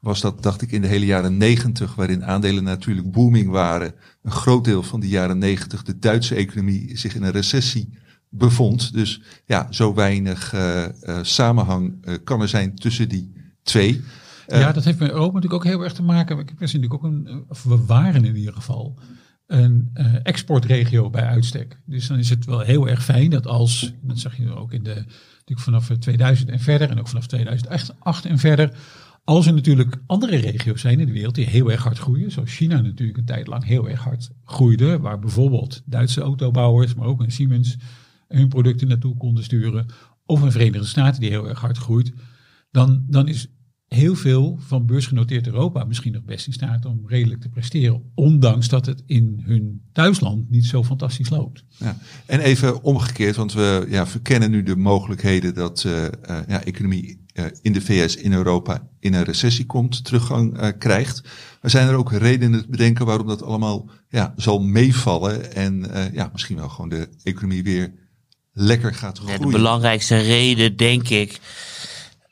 was dat, dacht ik, in de hele jaren negentig, waarin aandelen natuurlijk booming waren, een groot deel van die jaren negentig de Duitse economie zich in een recessie bevond. Dus ja, zo weinig eh, eh, samenhang eh, kan er zijn tussen die twee. Ja, dat heeft met Europa natuurlijk ook heel erg te maken. Ik was natuurlijk ook een, we waren in ieder geval, een exportregio bij uitstek. Dus dan is het wel heel erg fijn dat als, dat zag je ook in de, natuurlijk vanaf 2000 en verder, en ook vanaf 2008 en verder, als er natuurlijk andere regio's zijn in de wereld die heel erg hard groeien, zoals China natuurlijk een tijd lang heel erg hard groeide, waar bijvoorbeeld Duitse autobouwers, maar ook een Siemens hun producten naartoe konden sturen, of een Verenigde Staten die heel erg hard groeit, dan, dan is heel veel van beursgenoteerd Europa misschien nog best in staat om redelijk te presteren. Ondanks dat het in hun thuisland niet zo fantastisch loopt. Ja. En even omgekeerd, want we ja, verkennen nu de mogelijkheden dat eh, ja, economie eh, in de VS, in Europa, in een recessie komt, teruggang krijgt. Maar zijn er ook redenen te bedenken waarom dat allemaal ja, zal meevallen en ja, misschien wel gewoon de economie weer lekker gaat Ja, groeien? de belangrijkste reden, denk ik,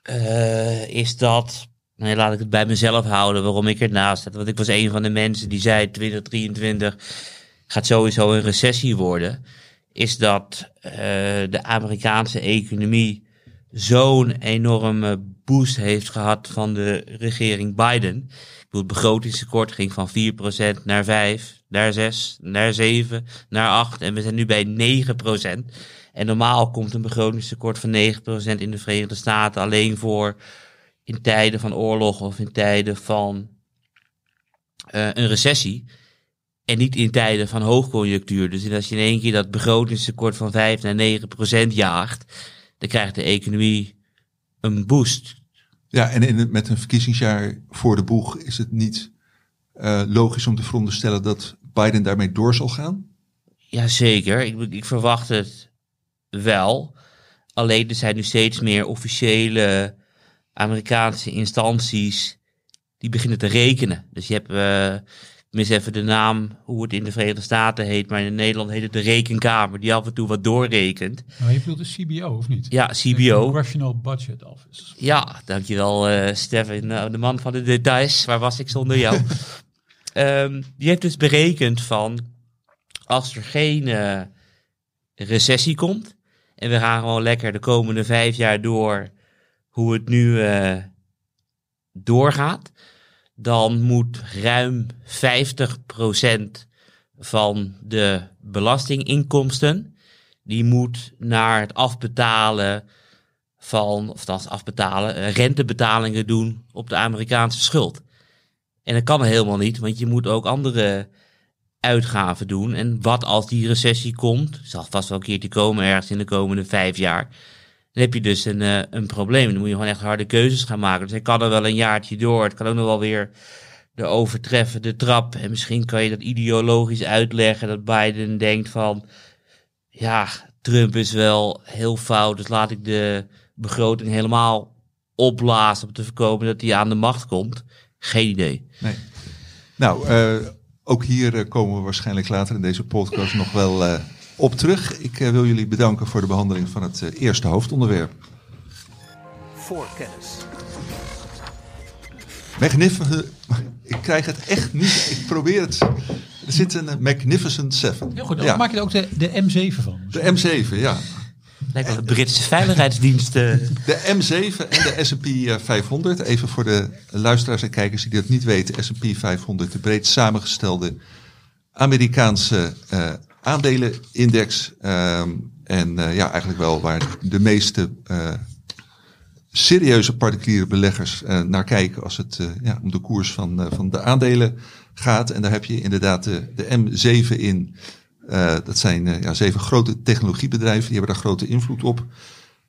eh, is dat. Nee, laat ik het bij mezelf houden waarom ik ernaast zit. Want ik was een van de mensen die zei 2023 gaat sowieso een recessie worden. Is dat eh, de Amerikaanse economie zo'n enorme boost heeft gehad van de regering Biden. Ik bedoel, het begrotingstekort ging van 4% naar 5, naar 6, naar 7, naar 8 en we zijn nu bij 9%. En normaal komt een begrotingstekort van 9% in de Verenigde Staten alleen voor in tijden van oorlog of in tijden van eh, een recessie. En niet in tijden van hoogconjunctuur. Dus als je in één keer dat begrotingstekort van 5 naar 9% jaagt, dan krijgt de economie een boost. Ja, en in het, met een verkiezingsjaar voor de boeg is het niet eh, logisch om te veronderstellen dat Biden daarmee door zal gaan? Jazeker, ik, ik verwacht het wel. Alleen er zijn nu steeds meer officiële Amerikaanse instanties die beginnen te rekenen. Dus je hebt, eh, ik mis even de naam, hoe het in de Verenigde Staten heet, maar in Nederland heet het de Rekenkamer, die af en toe wat doorrekent. Nou, je bedoelt de CBO of niet? Ja, CBO. Congressional Budget Office. Ja, dankjewel uh, Stefan, uh, de man van de details. Waar was ik zonder jou? um, die heeft dus berekend van, als er geen uh, recessie komt, en we gaan gewoon lekker de komende vijf jaar door hoe het nu uh, doorgaat, dan moet ruim 50% van de belastinginkomsten, die moet naar het afbetalen van, of dat afbetalen, rentebetalingen doen op de Amerikaanse schuld. En dat kan helemaal niet, want je moet ook andere uitgaven doen. En wat als die recessie komt, zal vast wel een keertje komen ergens in de komende vijf jaar. Dan heb je dus een, uh, een probleem. Dan moet je gewoon echt harde keuzes gaan maken. Dus hij kan er wel een jaartje door. Het kan ook nog wel weer de overtreffende trap. En misschien kan je dat ideologisch uitleggen dat Biden denkt van ja, Trump is wel heel fout, dus laat ik de begroting helemaal opblazen om te voorkomen dat hij aan de macht komt. Geen idee. Nee. Nou, eh, ook hier eh, komen we waarschijnlijk later in deze podcast nog wel eh, op terug. Ik eh, wil jullie bedanken voor de behandeling van het eh, eerste hoofdonderwerp. Voorkennis. Magnificent. Ik krijg het echt niet. Ik probeer het. Er zit een Magnificent Seven. Heel goed, dan Ja, maak je er ook de, de M7 van. de M7, ja. Lijkt wel de Britse veiligheidsdienst. eh. De M7 en de S&P eh, 500. Even voor de luisteraars en kijkers die dat niet weten. S&P 500, de breed samengestelde Amerikaanse eh, aandelenindex. Ehm, en eh, ja, eigenlijk wel waar de meeste eh, serieuze particuliere beleggers eh, naar kijken als het eh, ja, om de koers van, eh, van de aandelen gaat. En daar heb je inderdaad de, de M7 in. Eh, dat zijn eh, ja, zeven grote technologiebedrijven, die hebben daar grote invloed op.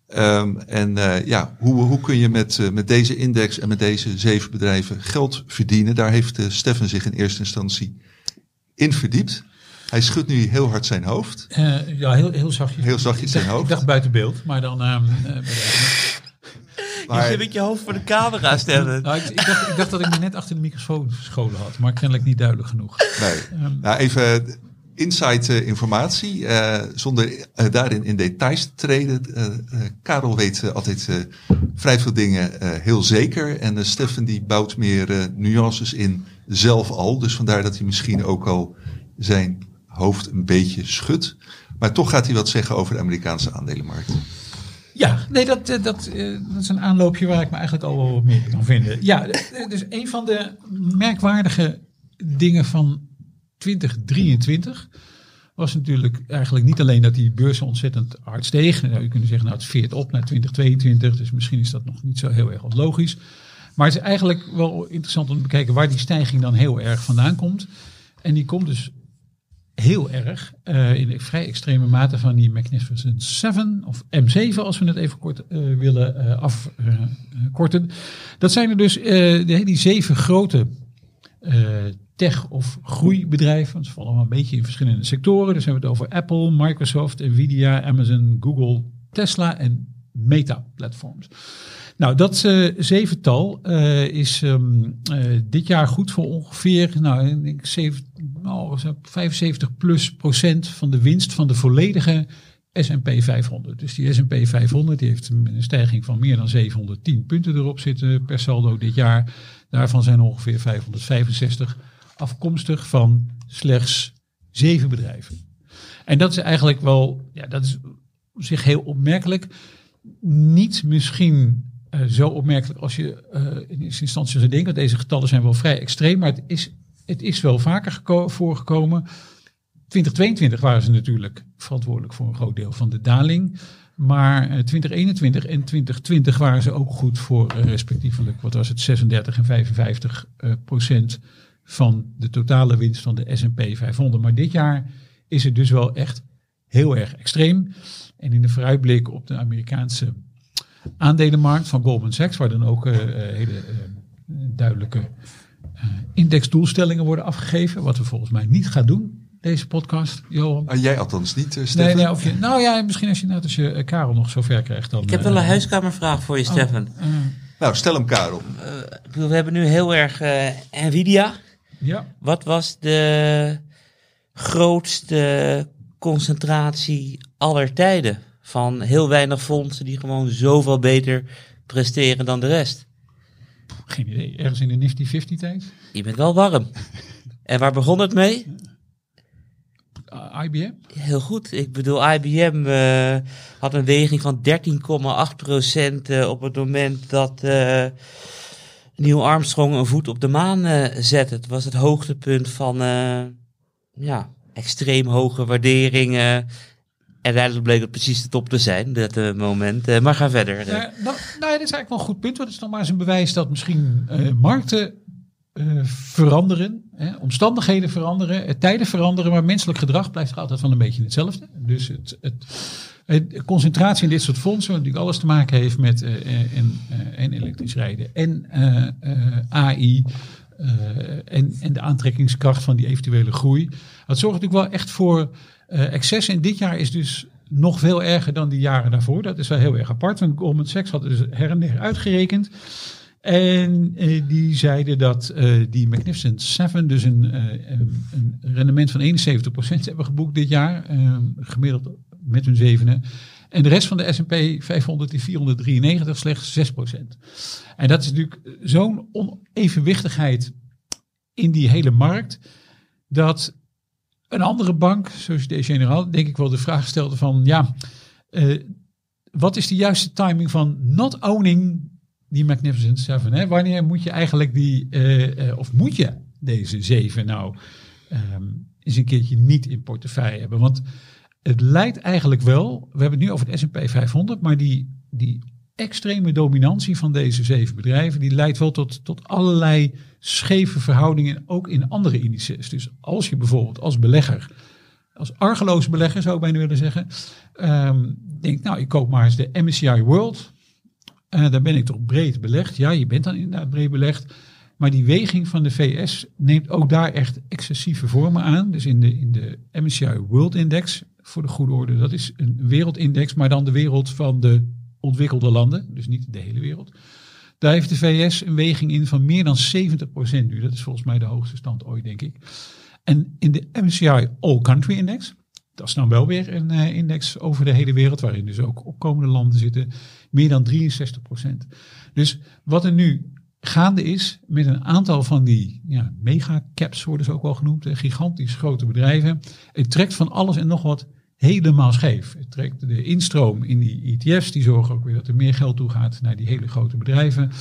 Ehm, en eh, ja, hoe, hoe kun je met, eh, met deze index en met deze zeven bedrijven geld verdienen? Daar heeft eh, Stefan zich in eerste instantie in verdiept. Hij schudt nu heel hard zijn hoofd. Eh, ja, heel, heel zachtjes. Heel zachtjes Ik zijn dacht- hoofd. Ik dacht buiten beeld, maar dan... ehm, Maar- Je zit met je hoofd voor de camera stemmen. nou, ik, ik, dacht, ik dacht dat ik me net achter de microfoon gescholen had, maar kennelijk niet duidelijk genoeg. Nee. Ehm. Nou, even insight eh, informatie, eh, zonder eh, daarin in details te treden. Karel weet altijd vrij veel dingen heel zeker. En Stefan die bouwt meer nuances in zelf al. Dus vandaar dat hij misschien ook al zijn hoofd een beetje schudt. Maar toch gaat hij wat zeggen over de Amerikaanse aandelenmarkt. Ja, nee, dat, dat, dat is een aanloopje waar ik me eigenlijk al wel wat meer kan vinden. Ja, dus een van de merkwaardige dingen van 2023 was natuurlijk eigenlijk niet alleen dat die beurzen ontzettend hard stegen. Nou, je kunt zeggen, nou het veert op naar 2022, dus misschien is dat nog niet zo heel erg logisch. Maar het is eigenlijk wel interessant om te bekijken waar die stijging dan heel erg vandaan komt. En die komt dus heel erg eh, in vrij extreme mate van die Magnificent 7 of M7 als we het even kort eh, willen eh, afkorten. dat zijn er dus die zeven grote tech- of groeibedrijven. Ze vallen allemaal een beetje in verschillende sectoren. Dus hebben we het over Apple, Microsoft, Nvidia, Amazon, Google, Tesla en Meta platforms. Nou, dat eh, zevental eh, is ehm, eh, dit jaar goed voor ongeveer nou, ik zeven, nou, zo 75 plus procent van de winst van de volledige S&P 500. Dus die S&P 500 die heeft een stijging van meer dan 710 punten erop zitten per saldo dit jaar. Daarvan zijn ongeveer 565 afkomstig van slechts zeven bedrijven. En dat is eigenlijk wel, ja, dat is op zich heel opmerkelijk. Niet misschien eh, zo opmerkelijk als je eh, in eerste instantie zou denken. Want deze getallen zijn wel vrij extreem, maar het is, het is wel vaker geko- voorgekomen. 2022 waren ze natuurlijk verantwoordelijk voor een groot deel van de daling. Maar eh, 2021 en 2020 waren ze ook goed voor eh, respectievelijk, wat was het, 36 en 55 eh, procent van de totale winst van de S&P 500. Maar dit jaar is het dus wel echt heel erg extreem. En in de vooruitblik op de Amerikaanse aandelenmarkt van Goldman Sachs, waar dan ook eh, eh, hele eh, duidelijke eh, indexdoelstellingen worden afgegeven, wat we volgens mij niet gaan doen, deze podcast, Johan. Ah, jij althans niet, Nee, Stefan? nee, of je, nou ja, misschien als je net als je Karel nog zo ver krijgt dan. Ik heb wel een huiskamervraag voor je, Stefan. eh, Nou, stel hem Karel. Ik bedoel, we hebben nu heel erg Nvidia. Ja. Wat was de grootste concentratie aller tijden? Van heel weinig fondsen die gewoon zoveel beter presteren dan de rest. Geen idee. Ergens in de Nifty 50 tijd. Je bent wel warm. En waar begon het mee? Ah, IBM. Heel goed. Ik bedoel, IBM eh, had een weging van 13,8% eh, op het moment dat eh Neil Armstrong een voet op de maan eh, zette. Het was het hoogtepunt van eh, ja, extreem hoge waarderingen. En uiteindelijk bleek het precies de top te zijn, dat eh, moment. Maar ga verder. Nou, nou, nou ja, dit is eigenlijk wel een goed punt. Want het is nog maar eens een bewijs dat misschien markten veranderen. Hè, omstandigheden veranderen. tijden veranderen. Maar menselijk gedrag blijft altijd wel een beetje hetzelfde. Dus het, het- concentratie in dit soort fondsen. Wat natuurlijk alles te maken heeft met eh, eh, en, eh, en elektrisch rijden. En eh, eh, AI. eh, en, en de aantrekkingskracht van die eventuele groei. Dat zorgt natuurlijk wel echt voor Eh excess in dit jaar is dus nog veel erger dan die jaren daarvoor. Dat is wel heel erg apart. Want Goldman Sachs had dus her en der uitgerekend. En eh, die zeiden dat eh, die Magnificent Seven dus een, eh, een, rendement van 71% hebben geboekt dit jaar. eh, gemiddeld met hun zevenen. En de rest van de S&P 500, die 493, slechts 6%. En dat is natuurlijk zo'n onevenwichtigheid in die hele markt. Dat een andere bank, Société Générale, denk ik wel de vraag stelde van... ja, eh, wat is de juiste timing van not owning die Magnificent Seven? Hè? Wanneer moet je eigenlijk die, eh, eh, of moet je deze zeven nou ehm, eens een keertje niet in portefeuille hebben? Want het lijkt eigenlijk wel, we hebben het nu over het S&P 500, maar die, die extreme dominantie van deze zeven bedrijven, die leidt wel tot, tot allerlei scheve verhoudingen, ook in andere indices. Dus als je bijvoorbeeld als belegger, als argeloos belegger zou ik bijna willen zeggen, ehm, denkt, nou, ik koop maar eens de MSCI World. Eh daar ben ik toch breed belegd. Ja, je bent dan inderdaad breed belegd. Maar die weging van de VS neemt ook daar echt excessieve vormen aan. Dus in de, in de MSCI World Index, voor de goede orde, dat is een wereldindex, maar dan de wereld van de ontwikkelde landen. Dus niet de hele wereld. Daar heeft de VS een weging in van meer dan 70% nu. Dat is volgens mij de hoogste stand ooit, denk ik. En in de MSCI All Country Index, dat is dan wel weer een eh, index over de hele wereld, waarin dus ook opkomende landen zitten, meer dan 63%. Dus wat er nu gaande is met een aantal van die ja, megacaps, worden ze ook wel genoemd, gigantisch grote bedrijven. Het trekt van alles en nog wat helemaal scheef. Het trekt de instroom in die ETF's, die zorgen ook weer dat er meer geld toe gaat naar die hele grote bedrijven.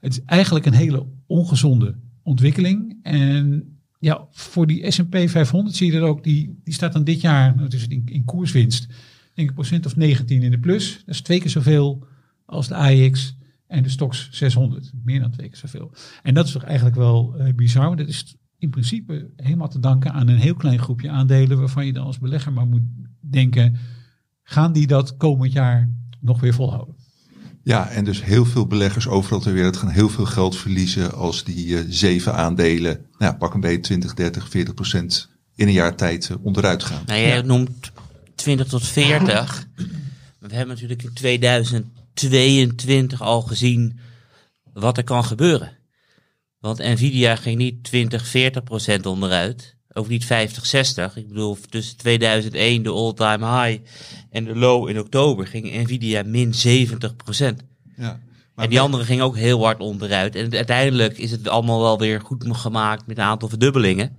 Het is eigenlijk een hele ongezonde ontwikkeling. En ja, voor die S&P 500 zie je dat ook, die, die staat dan dit jaar, nou, het is in, in koerswinst, denk ik procent of 19 in de plus. Dat is twee keer zoveel als de AX en de Stox 600. Meer dan twee keer zoveel. En dat is toch eigenlijk wel eh, bizar. Dat is in principe helemaal te danken aan een heel klein groepje aandelen waarvan je dan als belegger maar moet denken, gaan die dat komend jaar nog weer volhouden? Ja, en dus heel veel beleggers overal ter wereld gaan heel veel geld verliezen als die eh, zeven aandelen, nou ja, pak een beetje 20, 30, 40 procent in een jaar tijd eh, onderuit gaan. Nou, jij noemt 20 tot 40. Maar we hebben natuurlijk in 2022 al gezien wat er kan gebeuren. Want Nvidia ging niet 20, 40 procent onderuit. Ook niet 50, 60. Ik bedoel, tussen 2001 de all-time high en de low in oktober ging Nvidia min 70 procent. Ja. En die andere ging ook heel hard onderuit. En uiteindelijk is het allemaal wel weer goed gemaakt met een aantal verdubbelingen.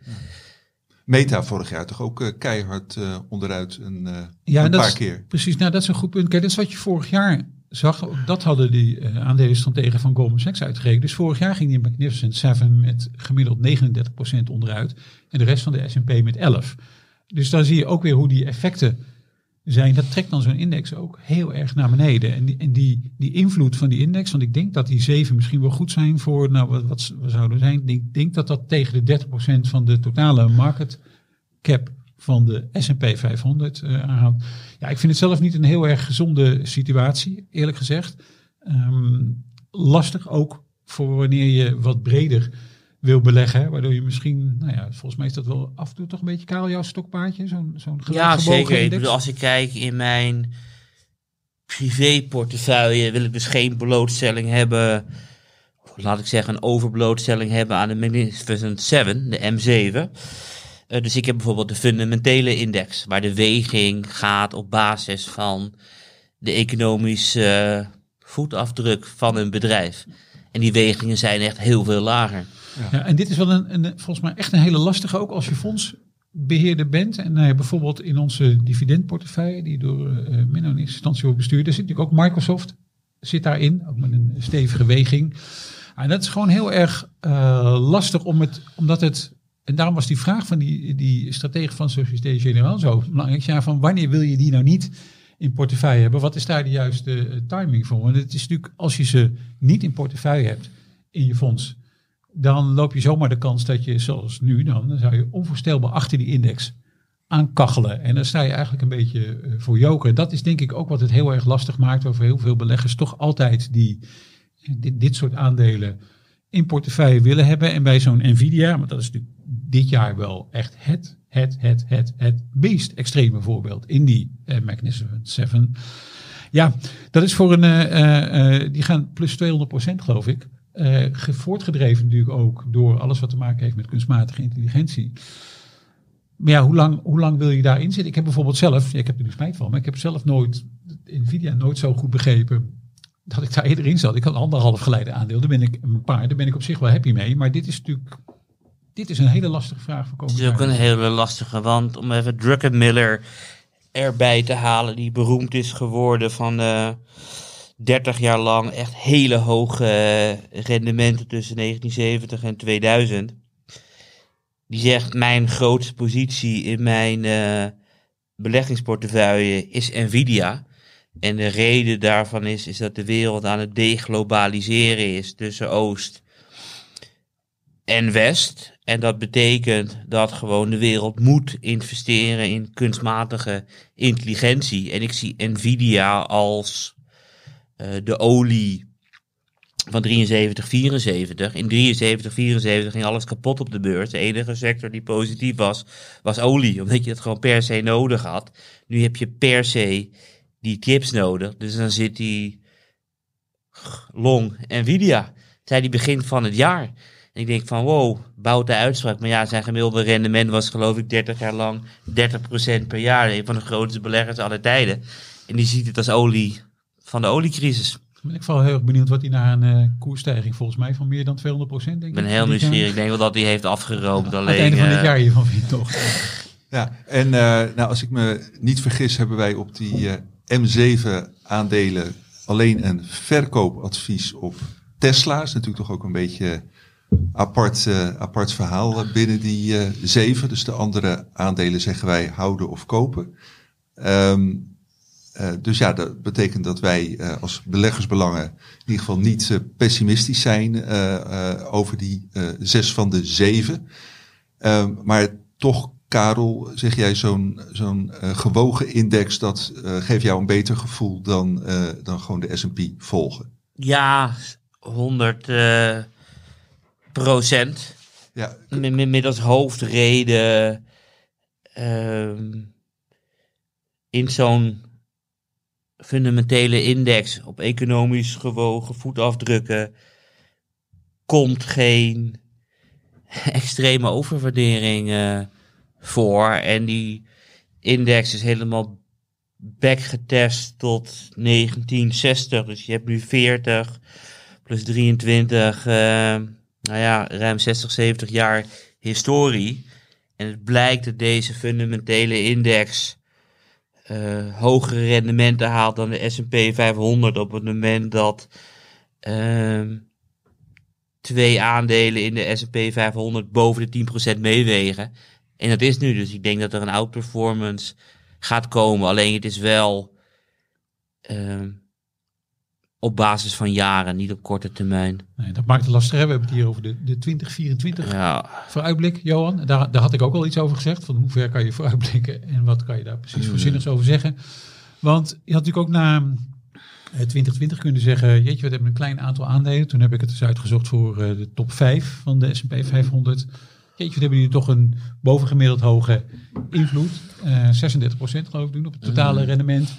Meta vorig jaar toch ook eh, keihard eh, onderuit een, eh, Ja, een paar is- keer. Precies, nou dat is een goed punt. Kijk, dat is wat je vorig jaar zag. Dat hadden die uh, aandelenstrategen van Goldman Sachs uitgerekend. Dus vorig jaar ging die Magnificent Seven met gemiddeld 39% onderuit. En de rest van de S&P met 11. Dus dan zie je ook weer hoe die effecten zijn. Dat trekt dan zo'n index ook heel erg naar beneden. En, die, die, invloed van die index, want ik denk dat die zeven misschien wel goed zijn voor, nou wat, wat, wat zouden zijn. Ik denk dat dat tegen de 30% van de totale market cap van de S&P 500 uh, aanhoudt. Ja, ik vind het zelf niet een heel erg gezonde situatie, eerlijk gezegd. Um, lastig ook voor wanneer je wat breder wil beleggen, waardoor je misschien, nou ja, volgens mij is dat wel af en toe toch een beetje kaal jouw stokpaardje, zo'n zo'n Ja, zeker. Ik bedoel, als ik kijk in mijn privéportefeuille, wil ik dus geen blootstelling hebben, laat ik zeggen, een overblootstelling hebben aan de Magnificent 7, de M7. Uh, dus ik heb bijvoorbeeld de fundamentele index, waar de weging gaat op basis van de economische voetafdruk van een bedrijf. En die wegingen zijn echt heel veel lager. Ja, en dit is wel een, een, volgens mij echt een hele lastige, ook als je fondsbeheerder bent. En uh, bijvoorbeeld in onze dividendportefeuille, die door uh, Menno instantie wordt bestuurd, daar zit natuurlijk ook Microsoft, zit daarin, ook met een stevige weging. En dat is gewoon heel erg lastig om het, omdat het en daarom was die vraag van die, die stratege van Société Générale zo belangrijk. Ja, van wanneer wil je die nou niet in portefeuille hebben? Wat is daar de juiste uh, timing voor? Want het is natuurlijk, als je ze niet in portefeuille hebt in je fonds, dan loop je zomaar de kans dat je, zoals nu dan, zou je onvoorstelbaar achter die index aankachelen. En dan sta je eigenlijk een beetje uh, voor joker. Dat is denk ik ook wat het heel erg lastig maakt over heel veel beleggers. Toch altijd die, dit, dit soort aandelen in portefeuille willen hebben. En bij zo'n Nvidia, want dat is natuurlijk dit jaar wel echt het, het, het, het, het meest extreme voorbeeld in die uh, Magnificent Seven. Ja, dat is voor een, uh, uh, die gaan plus 200 procent geloof ik. voortgedreven natuurlijk ook door alles wat te maken heeft met kunstmatige intelligentie. Maar ja, hoe lang, hoe lang wil je daarin zitten? Ik heb bijvoorbeeld zelf, ja, ik heb er nu spijt van, maar ik heb zelf nooit, Nvidia nooit zo goed begrepen dat ik daar eerder in zat. Ik had anderhalf geleide aandeel, daar ben ik een paar, daar ben ik op zich wel happy mee. Maar dit is natuurlijk, dit is een hele lastige vraag voor komend Het is ook een hele lastige, want om even Druckenmiller erbij te halen, die beroemd is geworden van uh, 30 jaar lang echt hele hoge rendementen tussen 1970 en 2000 die zegt: Mijn grootste positie in mijn uh, beleggingsportefeuille is Nvidia. En de reden daarvan is, is dat de wereld aan het deglobaliseren is tussen Oost en West. En dat betekent dat gewoon de wereld moet investeren in kunstmatige intelligentie. En ik zie Nvidia als uh, de olie van 73, 74. In 73, 74 ging alles kapot op de beurs. De enige sector die positief was, was olie. Omdat je het gewoon per se nodig had. Nu heb je per se die chips nodig. Dus dan zit die long Nvidia. Zei die begin van het jaar. En ik denk van wow, bouwt de uitspraak. Maar ja, zijn gemiddelde rendement was geloof ik 30 jaar lang 30% per jaar. Een van de grootste beleggers aller tijden. En die ziet het als olie van de oliecrisis ben ik vooral heel erg benieuwd wat hij na een uh, koersstijging volgens mij van meer dan 200 procent. Ik ben heel nieuwsgierig. Ik denk wel dat hij heeft afgeroomd. alleen, het einde van dit eh, jaar hiervan vind toch. Ja, en uh, nou, als ik me niet vergis, hebben wij op die M7 aandelen alleen een verkoopadvies op Tesla. is natuurlijk toch ook een beetje apart, apart verhaal binnen die zeven. Dus de andere aandelen zeggen wij houden of kopen. Uh, dus ja, dat betekent dat wij uh, als beleggersbelangen in ieder geval niet uh, pessimistisch zijn over die zes van de zeven. Ehm, maar toch, Karel, zeg jij zo'n zo'n gewogen index, dat geeft jou een beter gevoel dan, dan gewoon de S&P volgen. Ja, 100 procent. Ja. Met, als hoofdreden ehm, in zo'n fundamentele index op economisch gewogen voetafdrukken komt geen extreme overwaardering uh, voor. En die index is helemaal backgetest tot 1960. Dus je hebt nu 40 plus 23, uh, nou ja, ruim 60, 70 jaar historie. En het blijkt dat deze fundamentele index uh, hogere rendementen haalt dan de S&P 500 op het moment dat uh, twee aandelen in de S&P 500 boven de 10% meewegen. En dat is nu dus. Ik denk dat er een outperformance gaat komen. Alleen het is wel uh, op basis van jaren, niet op korte termijn. Nee, dat maakt het lastig. We hebben het hier over de, de 2024 ja. vooruitblik, Johan. Daar, daar had ik ook al iets over gezegd. Van hoe ver kan je vooruitblikken en wat kan je daar precies voorzinnigs over zeggen. Want je had natuurlijk ook na 2020 eh, kunnen zeggen, jeetje, we hebben een klein aantal aandelen. Toen heb ik het eens uitgezocht voor uh, de top 5 van de S&P 500. Jeetje, we hebben hier toch een bovengemiddeld hoge invloed. Uh, 36% geloof ik doen op het totale mm. rendement.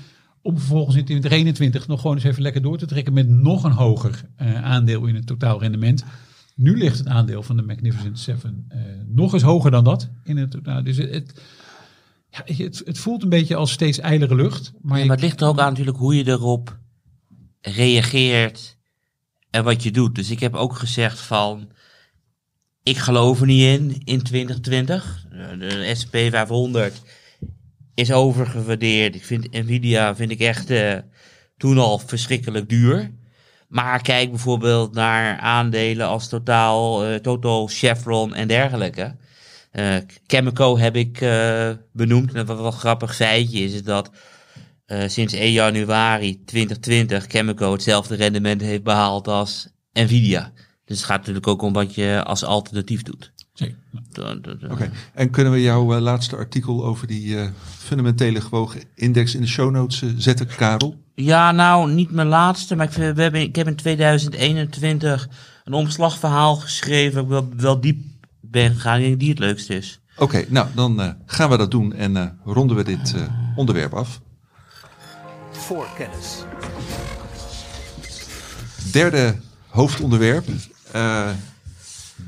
Om vervolgens in 2021 nog gewoon eens even lekker door te trekken met nog een hoger uh, aandeel in het totaal rendement. Nu ligt het aandeel van de Magnificent Seven uh, nog eens hoger dan dat in het totaal. Dus het, het, ja, het, het, voelt een beetje als steeds ijlere lucht. Maar, ja, maar het ligt er ook aan natuurlijk hoe je erop reageert en wat je doet. Dus ik heb ook gezegd van, ik geloof er niet in in 2020. De SP 500 is overgewaardeerd. Ik vind Nvidia vind ik echt uh, toen al verschrikkelijk duur. Maar kijk bijvoorbeeld naar aandelen als Totaal, uh, Total, Chevron en dergelijke. Uh, Chemico heb ik benoemd. En wat wel grappig feitje is, is dat sinds 1 januari 2020 Chemico hetzelfde rendement heeft behaald als Nvidia. Dus het gaat natuurlijk ook om wat je als alternatief doet. Oké, en kunnen we jouw uh, laatste artikel over die uh, fundamentele gewogen index in de show notes uh, zetten, Karel? Ja, nou, niet mijn laatste, maar ik, we hebben, ik heb in 2021 een omslagverhaal geschreven, ik wel, wel diep ben gegaan, ik denk die het leukste is. Oké, nou dan eh, gaan we dat doen en eh, ronden we dit eh, onderwerp af. Voorkennis. Derde hoofdonderwerp, eh,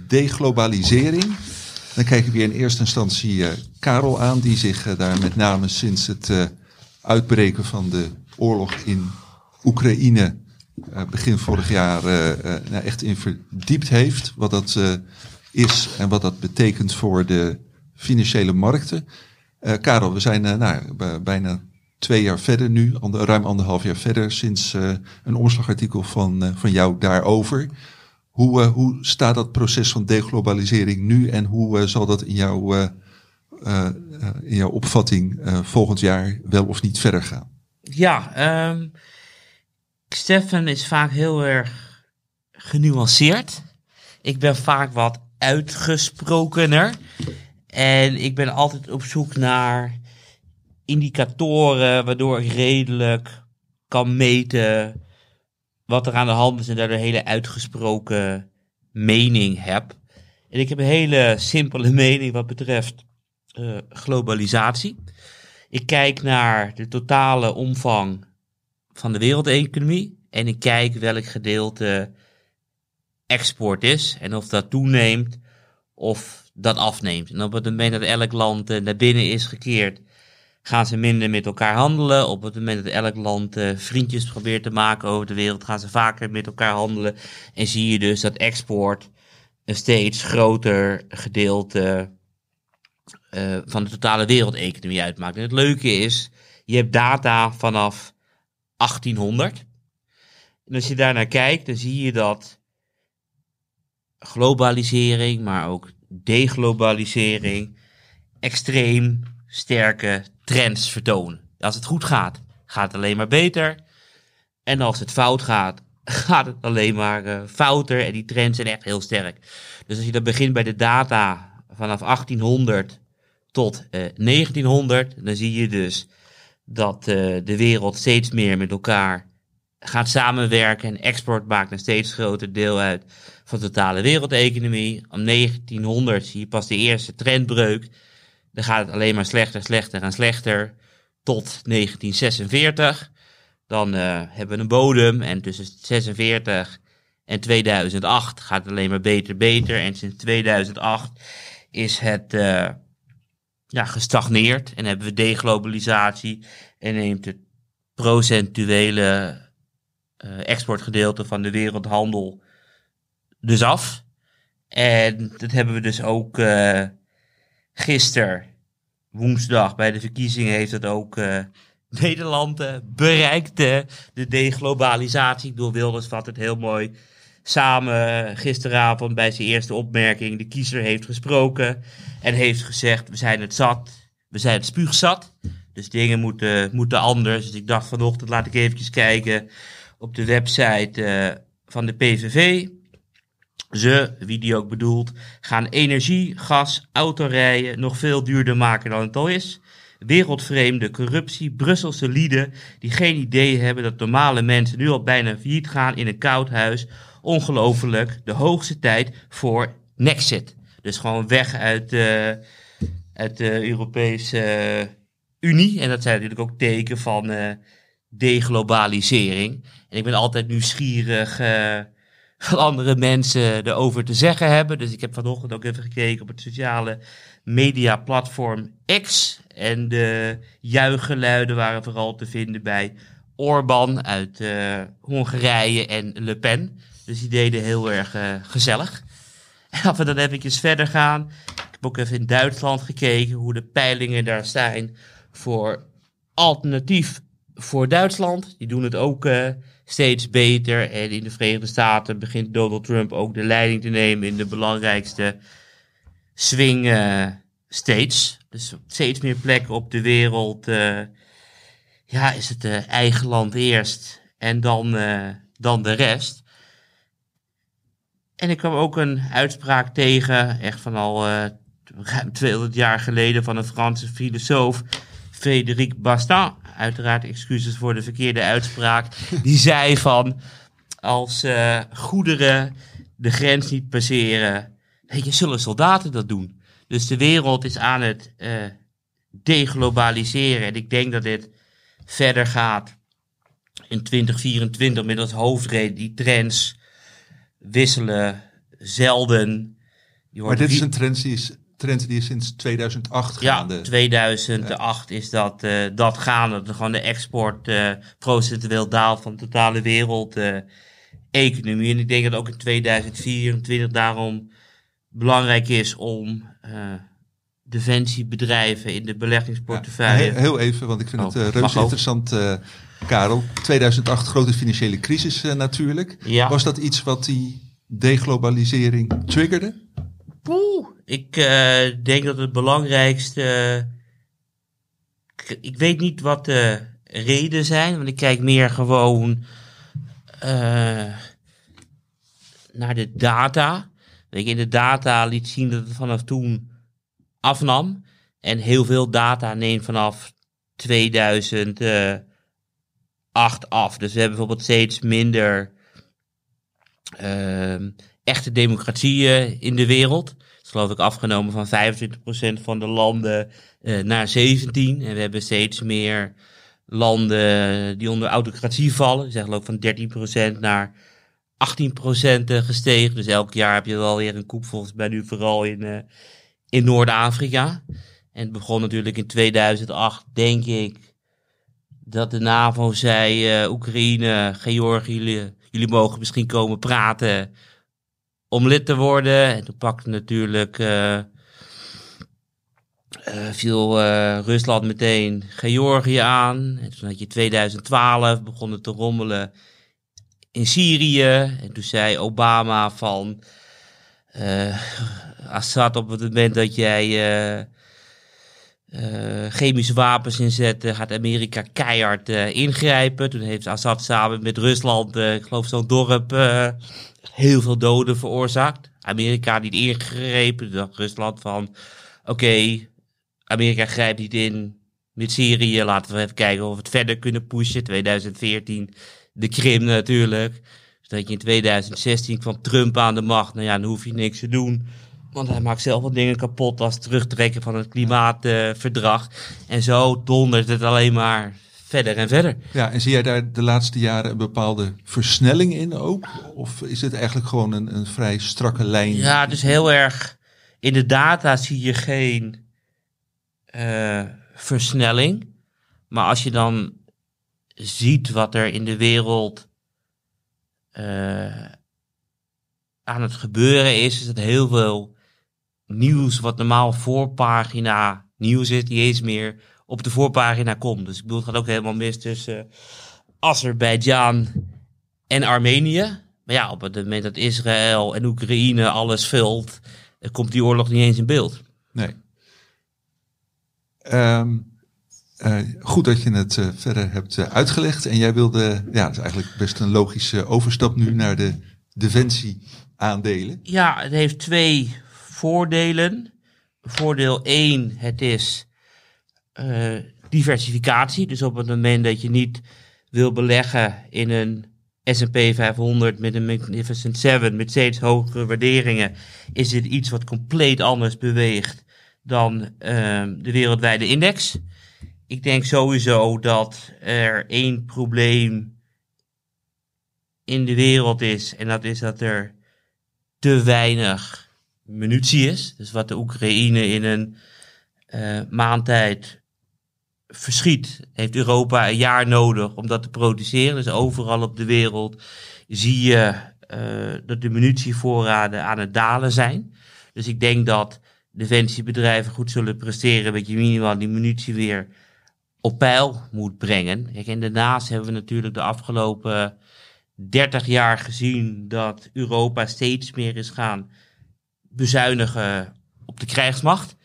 deglobalisering. Dan kijken we weer in eerste instantie eh, Karel aan, die zich eh, daar met name sinds het eh, uitbreken van de oorlog in Oekraïne begin vorig jaar nou, echt in verdiept heeft. Wat dat is en wat dat betekent voor de financiële markten. Karel, we zijn nou, bijna twee jaar verder nu, ruim anderhalf jaar verder, sinds een omslagartikel van, van jou daarover. Hoe, eh, hoe staat dat proces van deglobalisering nu en hoe eh, zal dat in jouw, eh, in jouw opvatting volgend jaar wel of niet verder gaan? Ja, ehm Stefan is vaak heel erg genuanceerd. Ik ben vaak wat uitgesprokener. En ik ben altijd op zoek naar indicatoren waardoor ik redelijk kan meten wat er aan de hand is en daardoor een hele uitgesproken mening heb. En ik heb een hele simpele mening wat betreft eh, globalisatie. Ik kijk naar de totale omvang van de wereldeconomie en ik kijk welk gedeelte export is en of dat toeneemt of dat afneemt. En op het moment dat elk land eh, naar binnen is gekeerd, gaan ze minder met elkaar handelen. Op het moment dat elk land eh, vriendjes probeert te maken over de wereld, gaan ze vaker met elkaar handelen. En zie je dus dat export een steeds groter gedeelte eh, van de totale wereldeconomie uitmaakt. En het leuke is, je hebt data vanaf 1800. En als je daarnaar kijkt, dan zie je dat globalisering, maar ook deglobalisering, extreem sterke trends vertonen. Als het goed gaat, gaat het alleen maar beter. En als het fout gaat, gaat het alleen maar eh, fouter. En die trends zijn echt heel sterk. Dus als je dan begint bij de data vanaf 1800 tot eh, 1900, dan zie je dus dat eh, de wereld steeds meer met elkaar gaat samenwerken en export maakt een steeds groter deel uit van de totale wereldeconomie. Om 1900 zie je pas de eerste trendbreuk. Dan gaat het alleen maar slechter, slechter en slechter tot 1946. Dan eh, hebben we een bodem en tussen 46 en 2008 gaat het alleen maar beter, beter. En sinds 2008 is het eh, ja, gestagneerd en hebben we deglobalisatie en neemt het procentuele eh, exportgedeelte van de wereldhandel dus af. En dat hebben we dus ook gisteren, woensdag, bij de verkiezingen heeft het ook eh, Nederland eh, bereikt. eh, de deglobalisatie. Ik bedoel, Wilders vat het heel mooi samen gisteravond bij zijn eerste opmerking. De kiezer heeft gesproken en heeft gezegd, we zijn het zat, we zijn het spuugzat. Dus dingen moeten, moeten anders. Dus ik dacht vanochtend, laat ik eventjes kijken op de website van de PVV. Ze, wie die ook bedoelt, gaan energie, gas, autorijden nog veel duurder maken dan het al is. Wereldvreemde corruptie, Brusselse lieden die geen idee hebben dat normale mensen nu al bijna failliet gaan in een koud huis. Ongelooflijk, de hoogste tijd voor Nexit. Dus gewoon weg uit, eh, de Europese Unie. En dat zijn natuurlijk ook teken van eh, deglobalisering. En ik ben altijd nieuwsgierig eh, andere mensen erover te zeggen hebben. Dus ik heb vanochtend ook even gekeken op het sociale media platform X. En de juichgeluiden waren vooral te vinden bij Orbán uit eh, Hongarije en Le Pen. Dus die deden heel erg eh, gezellig. En als we dan eventjes verder gaan. Ik heb ook even in Duitsland gekeken hoe de peilingen daar zijn voor alternatief voor Duitsland. Die doen het ook eh, steeds beter. En in de Verenigde Staten begint Donald Trump ook de leiding te nemen in de belangrijkste swing states. Dus steeds meer plekken op de wereld eh, ja, is het eh, eigen land eerst en dan, eh, dan de rest. En ik kwam ook een uitspraak tegen, echt van al eh, ruim 200 jaar geleden, van een Franse filosoof, Frédéric Bastiat. Uiteraard excuses voor de verkeerde uitspraak. Die zei van, als eh, goederen de grens niet passeren, weet je, zullen soldaten dat doen. Dus de wereld is aan het eh, deglobaliseren. En ik denk dat dit verder gaat in 2024 met als hoofdreden. Die trends wisselen zelden. Maar dit is een trend die is, trend die is sinds 2008 ja, gaande. 2008 is dat, eh, dat gaande. Dat gewoon de export eh, procentueel daalt van de totale wereldeconomie. en ik denk dat ook in 2024 daarom belangrijk is om eh, defensiebedrijven in de Ja, beleggingsportefeuille. he- heel even, want ik vind Oh, het mag reuze interessant, eh, Karel. 2008, grote financiële crisis eh, natuurlijk. Ja. Was dat iets wat die deglobalisering triggerde? Ik eh, denk dat het belangrijkste. ik- ik weet niet wat de redenen zijn, want ik kijk meer gewoon eh, naar de data. Je, in de data liet zien dat het vanaf toen afnam. En heel veel data neemt vanaf 2008 af. Dus we hebben bijvoorbeeld steeds minder ehm, echte democratieën in de wereld. Dat is geloof ik afgenomen van 25% van de landen eh, naar 17. En we hebben steeds meer landen die onder autocratie vallen. Zijn geloof ik van 13% naar 18% eh, gestegen. Dus elk jaar heb je wel weer een koep, volgens mij nu vooral in, eh, in Noord-Afrika. En het begon natuurlijk in 2008, denk ik, dat de NAVO zei, eh, Oekraïne, Georgië, jullie mogen misschien komen praten om lid te worden. En toen pakte natuurlijk, eh, eh, viel eh, Rusland meteen Georgië aan. En toen had je 2012, begon het te rommelen in Syrië. En toen zei Obama van, Assad op het moment dat jij... chemische wapens inzetten, gaat Amerika keihard ingrijpen. Toen heeft Assad samen met Rusland, ik geloof zo'n dorp, heel veel doden veroorzaakt. Amerika niet ingegrepen, dacht Rusland van, oké, Amerika grijpt niet in met Syrië, laten we even kijken of we het verder kunnen pushen. 2014, de Krim natuurlijk. Dus dat je in 2016 kwam Trump aan de macht, nou ja, dan hoef je niks te doen. Want hij maakt zelf wel dingen kapot als terugtrekken van het klimaatverdrag. en zo dondert het alleen maar verder en verder. Ja, en zie jij daar de laatste jaren een bepaalde versnelling in ook? Of is het eigenlijk gewoon een, een vrij strakke lijn? Ja, dus heel erg. In de data zie je geen eh, versnelling. Maar als je dan ziet wat er in de wereld eh, aan het gebeuren is, is het heel veel nieuws wat normaal voorpagina nieuws is, niet eens meer op de voorpagina komt. Dus ik bedoel, het gaat ook helemaal mis tussen Azerbeidzjan en Armenië. Maar ja, op het moment dat Israël en Oekraïne alles vult, eh, komt die oorlog niet eens in beeld. Nee. Ehm, eh, goed dat je het eh, verder hebt eh, uitgelegd. En jij wilde, ja, dat is eigenlijk best een logische overstap nu naar de defensie-aandelen. Ja, het heeft twee voordelen. Voordeel 1, het is eh, diversificatie. Dus op het moment dat je niet wil beleggen in een S&P 500 met een Magnificent 7 met steeds hogere waarderingen, is dit iets wat compleet anders beweegt dan ehm, de wereldwijde index. Ik denk sowieso dat er één probleem in de wereld is. En dat is dat er te weinig munitie is. Dus wat de Oekraïne in een eh maand tijd verschiet, heeft Europa een jaar nodig om dat te produceren. Dus overal op de wereld zie je eh, dat de munitievoorraden aan het dalen zijn. Dus ik denk dat defensiebedrijven goed zullen presteren, dat je minimaal die munitie weer op peil moet brengen. Kijk, en daarnaast hebben we natuurlijk de afgelopen 30 jaar gezien dat Europa steeds meer is gaan bezuinigen op de krijgsmacht.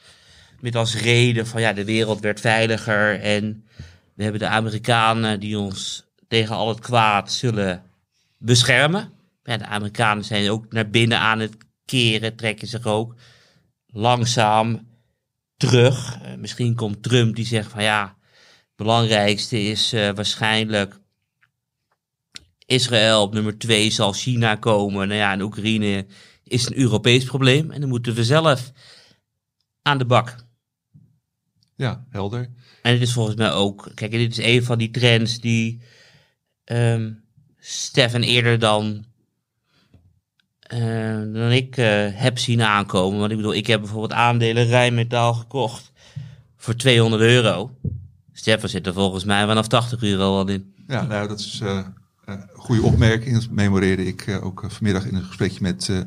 Met als reden van ja, de wereld werd veiliger en we hebben de Amerikanen die ons tegen al het kwaad zullen beschermen. De Amerikanen zijn ook naar binnen aan het keren, trekken zich ook langzaam terug. Eh, misschien komt Trump die zegt van ja, het belangrijkste is eh, waarschijnlijk Israël op nummer twee zal China komen. Nou ja, en Oekraïne is een Europees probleem. En dan moeten we zelf aan de bak. Ja, helder. En het is volgens mij ook, kijk, dit is een van die trends die ehm Stefan eerder dan, eh, dan ik eh, heb zien aankomen. Want ik bedoel, ik heb bijvoorbeeld aandelen Rijnmetaal gekocht voor 200 euro. Stefan zit er volgens mij vanaf 80 euro al in. Ja, nou, dat is eh, eh, een goede opmerking. Dat memoreerde ik ook vanmiddag in een gesprekje met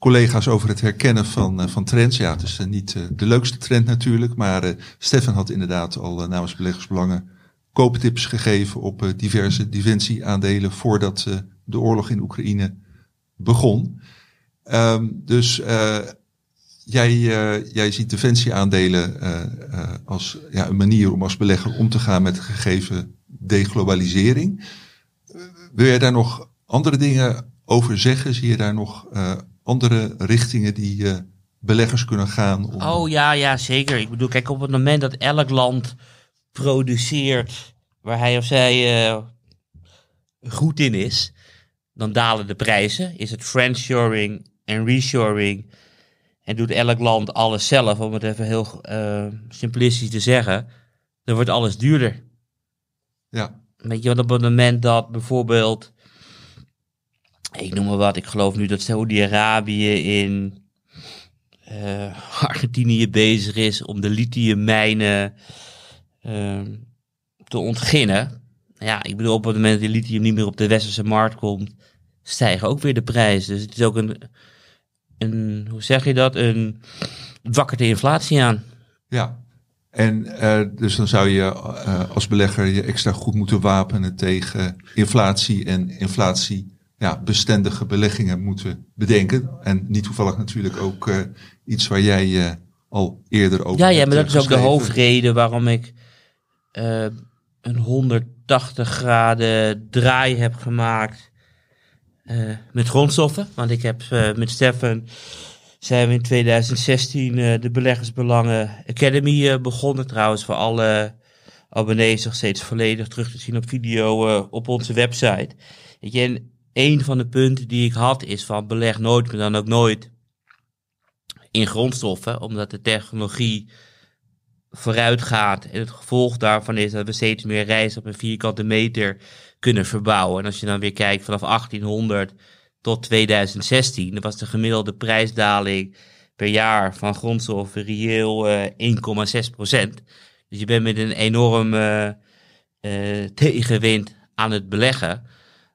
collega's over het herkennen van, eh, van trends. Ja, het is eh, niet eh, de leukste trend natuurlijk, maar Stefan had inderdaad al namens beleggersbelangen kooptips gegeven op diverse Divensie-aandelen voordat de oorlog in Oekraïne begon. Ehm, dus jij, jij ziet Defensie-aandelen als ja, een manier om als belegger om te gaan met de gegeven deglobalisering. Wil jij daar nog andere dingen over zeggen? Zie je daar nog andere richtingen die eh, beleggers kunnen gaan? Om... Oh ja, ja, zeker. Ik bedoel, kijk, op het moment dat elk land produceert waar hij of zij eh, goed in is, dan dalen de prijzen. Is het friendshoring en reshoring en doet elk land alles zelf, om het even heel eh, simplistisch te zeggen, dan wordt alles duurder. Ja, Weet je, want op het moment dat bijvoorbeeld, ik noem maar wat, ik geloof nu dat Saudi-Arabië in eh, Argentinië bezig is om de lithiummijnen eh, te ontginnen. Ja, ik bedoel, op het moment dat die lithium niet meer op de westerse markt komt, stijgen ook weer de prijzen. Dus het is ook een, een hoe zeg je dat, een wakkerte inflatie aan. ja. En eh, dus dan zou je eh, als belegger je extra goed moeten wapenen tegen inflatie en inflatie ja, bestendige beleggingen moeten bedenken. En niet toevallig natuurlijk ook eh, iets waar jij eh, al eerder over Ja, ja, maar dat eh, is ook de hoofdreden waarom ik eh, een 180 graden draai heb gemaakt eh, met grondstoffen. Want ik heb eh, met Stefan zijn we in 2016 eh, de Beleggersbelangen Academy eh, begonnen. Trouwens, voor alle abonnees nog steeds volledig terug te zien op video eh, op onze website. Weet je, en een van de punten die ik had is van beleg nooit, maar dan ook nooit in grondstoffen, omdat de technologie vooruit gaat. En het gevolg daarvan is dat we steeds meer reis op een vierkante meter kunnen verbouwen. En als je dan weer kijkt vanaf 1800 tot 2016, dan was de gemiddelde prijsdaling per jaar van grondstoffen reëel eh 1,6 procent. Dus je bent met een enorm eh, eh, tegenwind aan het beleggen.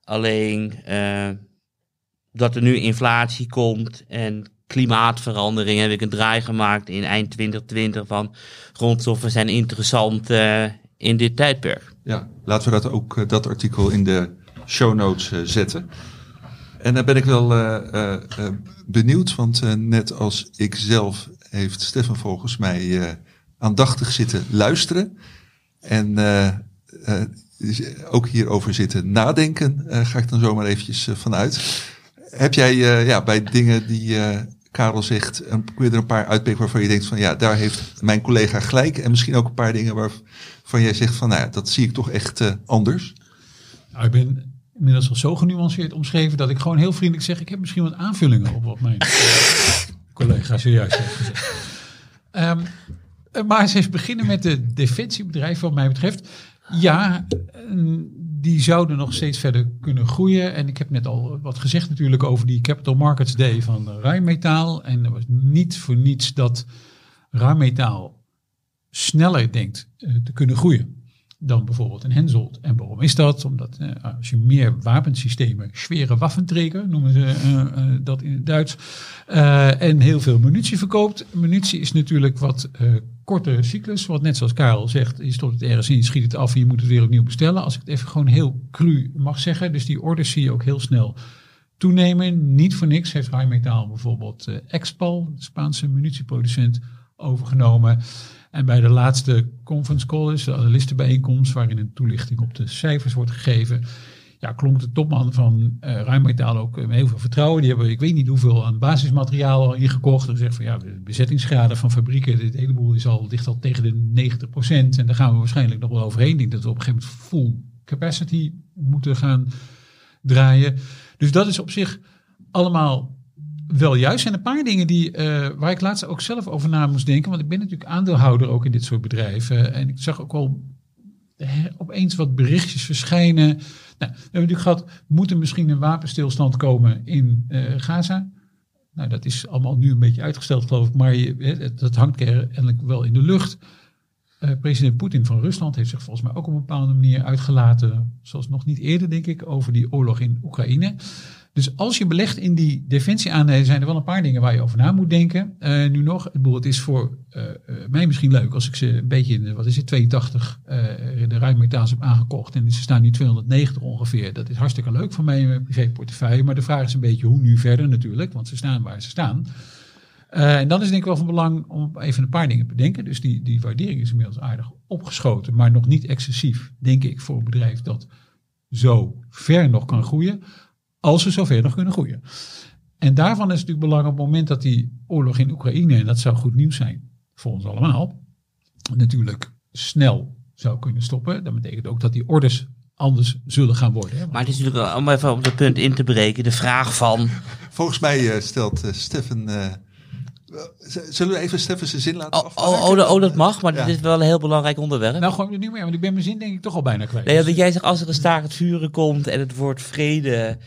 Alleen eh, dat er nu inflatie komt en klimaatverandering heb ik een draai gemaakt in eind 2020 van grondstoffen zijn interessant eh, in dit tijdperk. Ja, laten we dat ook, eh, dat artikel in de show notes zetten. En dan ben ik wel benieuwd, want net als ik zelf heeft Stefan volgens mij aandachtig zitten luisteren. En ook hierover zitten nadenken, eh, ga ik dan zomaar eventjes eh, vanuit. Heb jij eh, ja, bij dingen die eh, Karel zegt, een, kun je er een paar uitpikken waarvan je denkt van ja, daar heeft mijn collega gelijk. En misschien ook een paar dingen waarvan jij zegt van nou ja, dat zie ik toch echt eh, anders. Nou, ik ben inmiddels al zo genuanceerd omschreven dat ik gewoon heel vriendelijk zeg: ik heb misschien wat aanvullingen op wat mijn collega zojuist heeft gezegd. Ehm, eh, maar eens beginnen met de defensiebedrijven, wat mij betreft. Ja, die zouden nog steeds verder kunnen groeien. En ik heb net al wat gezegd natuurlijk over die Capital Markets Day van Rijnmetaal. En er was niet voor niets dat Rijnmetaal sneller denkt eh, te kunnen groeien dan bijvoorbeeld een Hensoldt. En waarom is dat? Omdat eh, als je meer wapensystemen, zware waffenträger noemen ze eh, eh, dat in het Duits, en heel veel munitie verkoopt. Munitie is natuurlijk wat kortere cyclus, wat net zoals Karel zegt, je stopt het ergens in, je schiet het af en je moet het weer opnieuw bestellen. Als ik het even gewoon heel cru mag zeggen, dus die orders zie je ook heel snel toenemen. Niet voor niks heeft Rijnmetaal bijvoorbeeld eh, Expal, de Spaanse munitieproducent, overgenomen. En bij de laatste conference call is de analistenbijeenkomst, waarin een toelichting op de cijfers wordt gegeven. Ja, klonk de topman van uh, ook met heel veel vertrouwen. Die hebben, ik weet niet hoeveel aan basismateriaal al ingekocht. En zegt van ja, de bezettingsgraden van fabrieken, dit heleboel is al, ligt al tegen de 90%. En daar gaan we waarschijnlijk nog wel overheen. Ik denk dat we op een gegeven moment full capacity moeten gaan draaien. Dus dat is op zich allemaal wel juist zijn een paar dingen die, eh, waar ik laatst ook zelf over na moest denken. Want ik ben natuurlijk aandeelhouder ook in dit soort bedrijven. En ik zag ook wel opeens wat berichtjes verschijnen. Nou, we hebben natuurlijk gehad, moet er misschien een wapenstilstand komen in eh, Gaza? Nou, dat is allemaal nu een beetje uitgesteld, geloof ik. Maar dat hangt kennelijk wel in de lucht. Eh, president Poetin van Rusland heeft zich volgens mij ook op een bepaalde manier uitgelaten, zoals nog niet eerder, denk ik, over die oorlog in Oekraïne. Dus als je belegt in die defensieaandelen, zijn er wel een paar dingen waar je over na moet denken. Eh, nu nog, het is voor eh, eh, mij misschien leuk als ik ze een beetje in, wat is het, 82 eh, de ruimmetaals heb aangekocht. En ze staan nu 290 ongeveer. Dat is hartstikke leuk voor mij in mijn privéportefeuille. Maar de vraag is een beetje hoe nu verder natuurlijk, want ze staan waar ze staan. En dan is denk ik wel van belang om even een paar dingen te bedenken. Dus die, die waardering is inmiddels aardig opgeschoten, maar nog niet excessief, denk ik, voor een bedrijf dat zo ver nog kan groeien, als ze zo ver nog kunnen groeien. En daarvan is het natuurlijk belangrijk op het moment dat die oorlog in Oekraïne, en dat zou goed nieuws zijn voor ons allemaal, natuurlijk snel zou kunnen stoppen. Dat betekent ook dat die orders anders zullen gaan worden. hè. Maar het is natuurlijk, wel- om even op dat punt in te breken, de vraag van... Volgens mij eh, stelt eh, Steffen... eh, zullen we even Steffen zijn zin laten Oh, afmaken? oh, oh, dat- oh, dat mag, maar Ja. dit is wel een heel belangrijk onderwerp. Nou, gewoon niet meer, want ik ben mijn zin denk ik toch al bijna kwijt. Nee, dat jij zegt, als er een staakt het vuren komt en het wordt vrede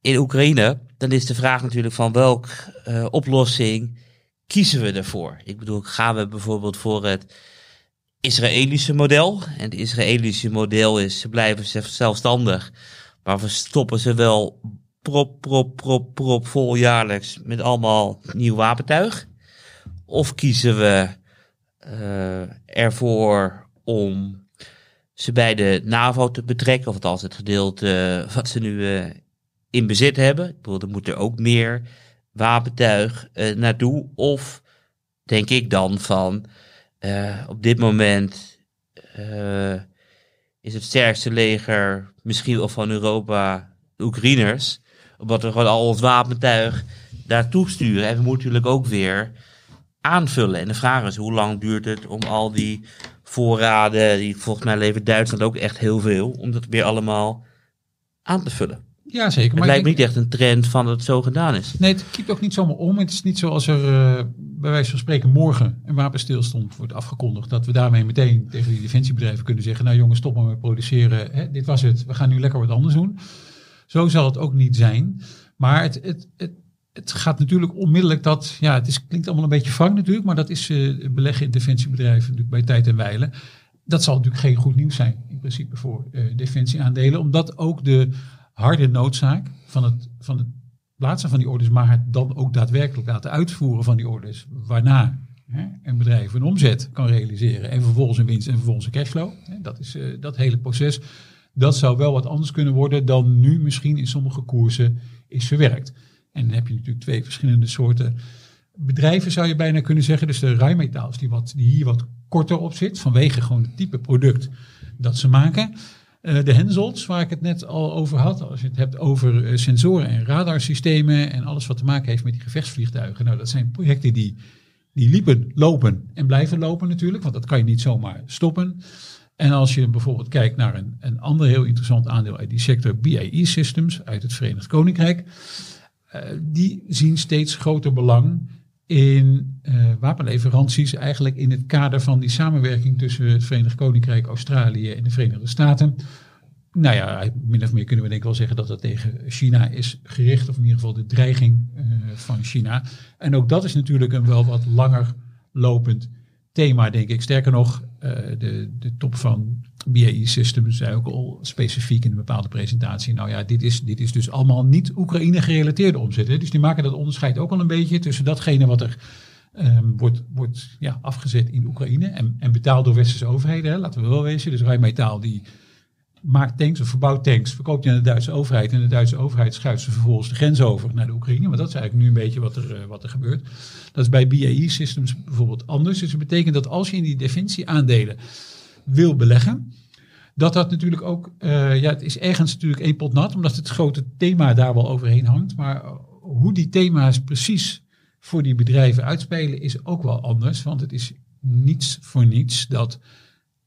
in Oekraïne, dan is de vraag natuurlijk van welke eh, oplossing kiezen we ervoor? Ik bedoel, gaan we bijvoorbeeld voor het Israëlische model? En het Israëlische model is, ze blijven zelf- zelfstandig, maar we stoppen ze wel prop, prop, prop, prop vol jaarlijks met allemaal nieuw wapentuig? Of kiezen we eh, ervoor om ze bij de NAVO te betrekken, of althans het gedeelte wat ze nu eh, in bezit hebben. Ik bedoel, er moet er ook meer wapentuig eh, naartoe. Of denk ik dan van, eh, op dit moment eh, is het sterkste leger misschien wel van Europa de Oekraïners. Omdat we gewoon al ons wapentuig daartoe sturen. En we moeten natuurlijk ook weer aanvullen. En de vraag is, hoe lang duurt het om al die voorraden, die volgens mij levert Duitsland ook echt heel veel, om dat weer allemaal aan te vullen. Ja, zeker. Het Maar lijkt me niet echt een trend van dat het zo gedaan is. Nee, het kiept ook niet zomaar om. Het is niet zoals er eh, bij wijze van spreken morgen een wapenstilstand wordt afgekondigd. Dat we daarmee meteen tegen die defensiebedrijven kunnen zeggen, nou jongens, stop maar met produceren. Hè, dit was het. We gaan nu lekker wat anders doen. Zo zal het ook niet zijn. Maar het, het, het, het gaat natuurlijk onmiddellijk dat, ja, het is, klinkt allemaal een beetje wrang natuurlijk, maar dat is eh, beleggen in defensiebedrijven natuurlijk bij tijd en wijle. Dat zal natuurlijk geen goed nieuws zijn in principe voor eh, defensieaandelen, omdat ook de harde noodzaak van het, van plaatsen van die orders, maar het dan ook daadwerkelijk laten uitvoeren van die orders, waarna hè, een bedrijf een omzet kan realiseren en vervolgens een winst en vervolgens een cashflow. Hè, dat is eh, dat hele proces. Dat zou wel wat anders kunnen worden dan nu misschien in sommige koersen is verwerkt. En dan heb je natuurlijk twee verschillende soorten bedrijven, zou je bijna kunnen zeggen. Dus de rijmetaals die, wat, die hier wat korter op zit, vanwege gewoon het type product dat ze maken. Eh, de Hensolds, waar ik het net al over had, als je het hebt over eh, sensoren en radarsystemen en alles wat te maken heeft met die gevechtsvliegtuigen. Nou, dat zijn projecten die, die liepen, lopen en blijven lopen natuurlijk, want dat kan je niet zomaar stoppen. En als je bijvoorbeeld kijkt naar een, een ander heel interessant aandeel uit die sector, BAE Systems uit het Verenigd Koninkrijk, eh, die zien steeds groter belang in eh, wapenleveranties, eigenlijk in het kader van die samenwerking tussen het Verenigd Koninkrijk, Australië en de Verenigde Staten. Nou ja, min of meer kunnen we denk ik wel zeggen dat dat tegen China is gericht, of in ieder geval de dreiging eh, van China. En ook dat is natuurlijk een wel wat langer lopend thema, denk ik. Sterker nog, eh, de, de top van BAE Systems zei ook al specifiek in een bepaalde presentatie. Nou ja, dit is, dit is dus allemaal niet Oekraïne gerelateerde omzet. Dus die maken dat onderscheid ook al een beetje tussen datgene wat er ehm, wordt, wordt ja, afgezet in Oekraïne en, en betaald door westerse overheden. Hè? Laten we wel wezen. Dus Rijnmetaal die maakt tanks of verbouwt tanks, verkoopt die aan de Duitse overheid. En de Duitse overheid schuift ze vervolgens de grens over naar de Oekraïne. Maar dat is eigenlijk nu een beetje wat er, eh, wat er gebeurt. Dat is bij BAE Systems bijvoorbeeld anders. Dus dat betekent dat als je in die defensieaandelen wil beleggen, dat dat natuurlijk ook, eh, ja, het is ergens natuurlijk één pot nat, omdat het grote thema daar wel overheen hangt. Maar hoe die thema's precies voor die bedrijven uitspelen, is ook wel anders. Want het is niets voor niets dat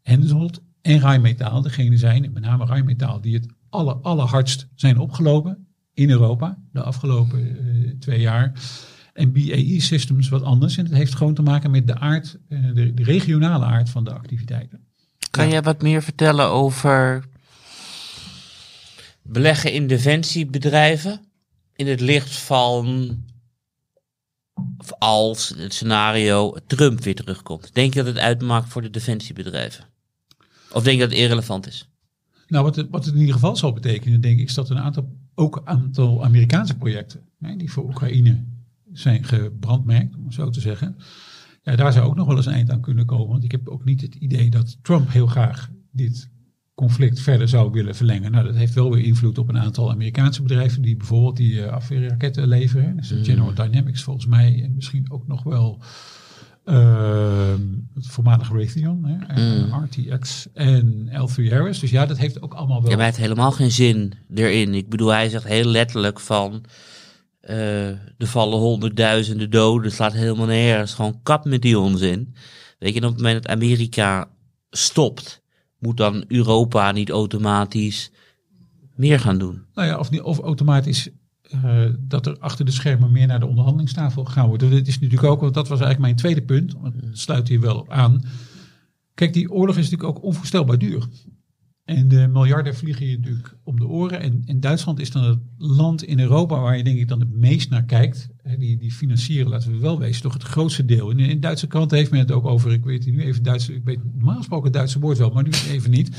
Hensoldt en Rijnmetaal degene zijn, met name Rijnmetaal, die het aller, allerhardst zijn opgelopen in Europa de afgelopen eh, twee jaar. En BAE Systems wat anders. En het heeft gewoon te maken met de aard, eh, de, de regionale aard van de activiteiten. Kan jij wat meer vertellen over beleggen in defensiebedrijven? In het licht van of als het scenario Trump weer terugkomt. Denk je dat het uitmaakt voor de defensiebedrijven? Of denk je dat het irrelevant is? Nou, wat het, wat het in ieder geval zal betekenen, denk ik, is dat een aantal, ook een aantal Amerikaanse projecten, hè, die voor Oekraïne zijn gebrandmerkt, om het zo te zeggen. Ja, daar zou ook nog wel eens een eind aan kunnen komen. Want ik heb ook niet het idee dat Trump heel graag dit conflict verder zou willen verlengen. Nou, dat heeft wel weer invloed op een aantal Amerikaanse bedrijven die bijvoorbeeld die uh, afweerraketten leveren. Dus. General Dynamics volgens mij en misschien ook nog wel het voormalige Raytheon, hè, en Mm. RTX en L3 Harris. Dus ja, dat heeft ook allemaal wel... Ja, maar hij heeft helemaal geen zin erin. Ik bedoel, hij zegt heel letterlijk van... eh, er vallen honderdduizenden doden, het slaat helemaal nergens. Gewoon kap met die onzin. Weet je, en op het moment dat Amerika stopt... moet dan Europa niet automatisch meer gaan doen. Nou ja, of, niet, of automatisch eh, dat er achter de schermen meer naar de onderhandelingstafel gaan worden. Dit is natuurlijk ook, want dat was eigenlijk mijn tweede punt. Want het sluit hier wel op aan. Kijk, die oorlog is natuurlijk ook onvoorstelbaar duur. En de miljarden vliegen je natuurlijk om de oren. En, en Duitsland is dan het land in Europa waar je denk ik dan het meest naar kijkt. Die, die financieren, laten we wel wezen, toch het grootste deel. In, in Duitse kranten heeft men het ook over, ik weet nu even Duits, ik weet normaal gesproken het Duitse woord wel, maar nu even niet.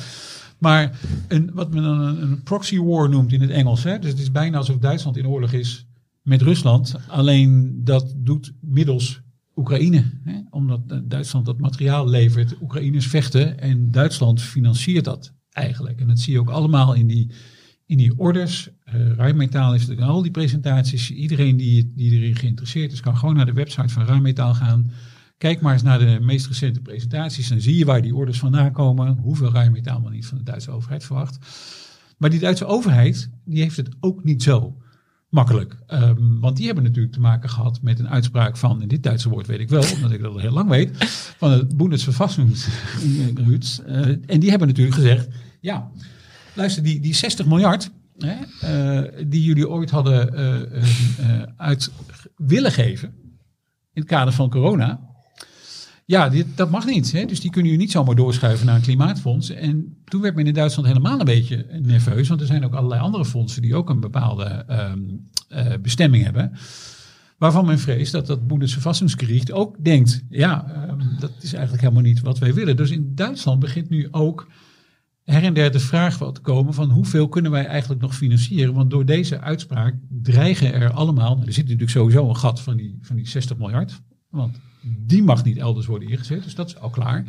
Maar een, wat men een, een proxy war noemt in het Engels. Hè? Dus het is bijna alsof Duitsland in oorlog is met Rusland. Alleen dat doet middels Oekraïne. Hè? Omdat eh, Duitsland dat materiaal levert. Oekraïners vechten en Duitsland financiert dat eigenlijk. En dat zie je ook allemaal in die, in die orders. Uh, Rijnmetaal heeft al die presentaties. Iedereen die, die erin geïnteresseerd is, kan gewoon naar de website van Rijnmetaal gaan. Kijk maar eens naar de meest recente presentaties. Dan zie je waar die orders vandaan komen. Hoeveel Rijnmetaal men niet van de Duitse overheid verwacht. Maar die Duitse overheid, die heeft het ook niet zo makkelijk. Um, want die hebben natuurlijk te maken gehad met een uitspraak van, en dit Duitse woord weet ik wel, omdat ik dat al heel lang weet, van het Bundesverfassungsgericht. Uh, en die hebben natuurlijk gezegd, ja, luister, die, die 60 miljard, hè, uh, die jullie ooit hadden uh, uit willen geven, in het kader van corona, ja, dat mag niet. Hè? Dus die kunnen jullie niet zomaar doorschuiven naar een klimaatfonds. En toen werd men in Duitsland helemaal een beetje nerveus. Want er zijn ook allerlei andere fondsen die ook een bepaalde um, uh, bestemming hebben. Waarvan men vreest dat dat Bundesverfassungsgericht ook denkt... ja, um, dat is eigenlijk helemaal niet wat wij willen. Dus in Duitsland begint nu ook her en der de vraag wat te komen... van hoeveel kunnen wij eigenlijk nog financieren? Want door deze uitspraak dreigen er allemaal... Er zit natuurlijk sowieso een gat van die, van die 60 miljard... Want die mag niet elders worden ingezet, dus dat is al klaar.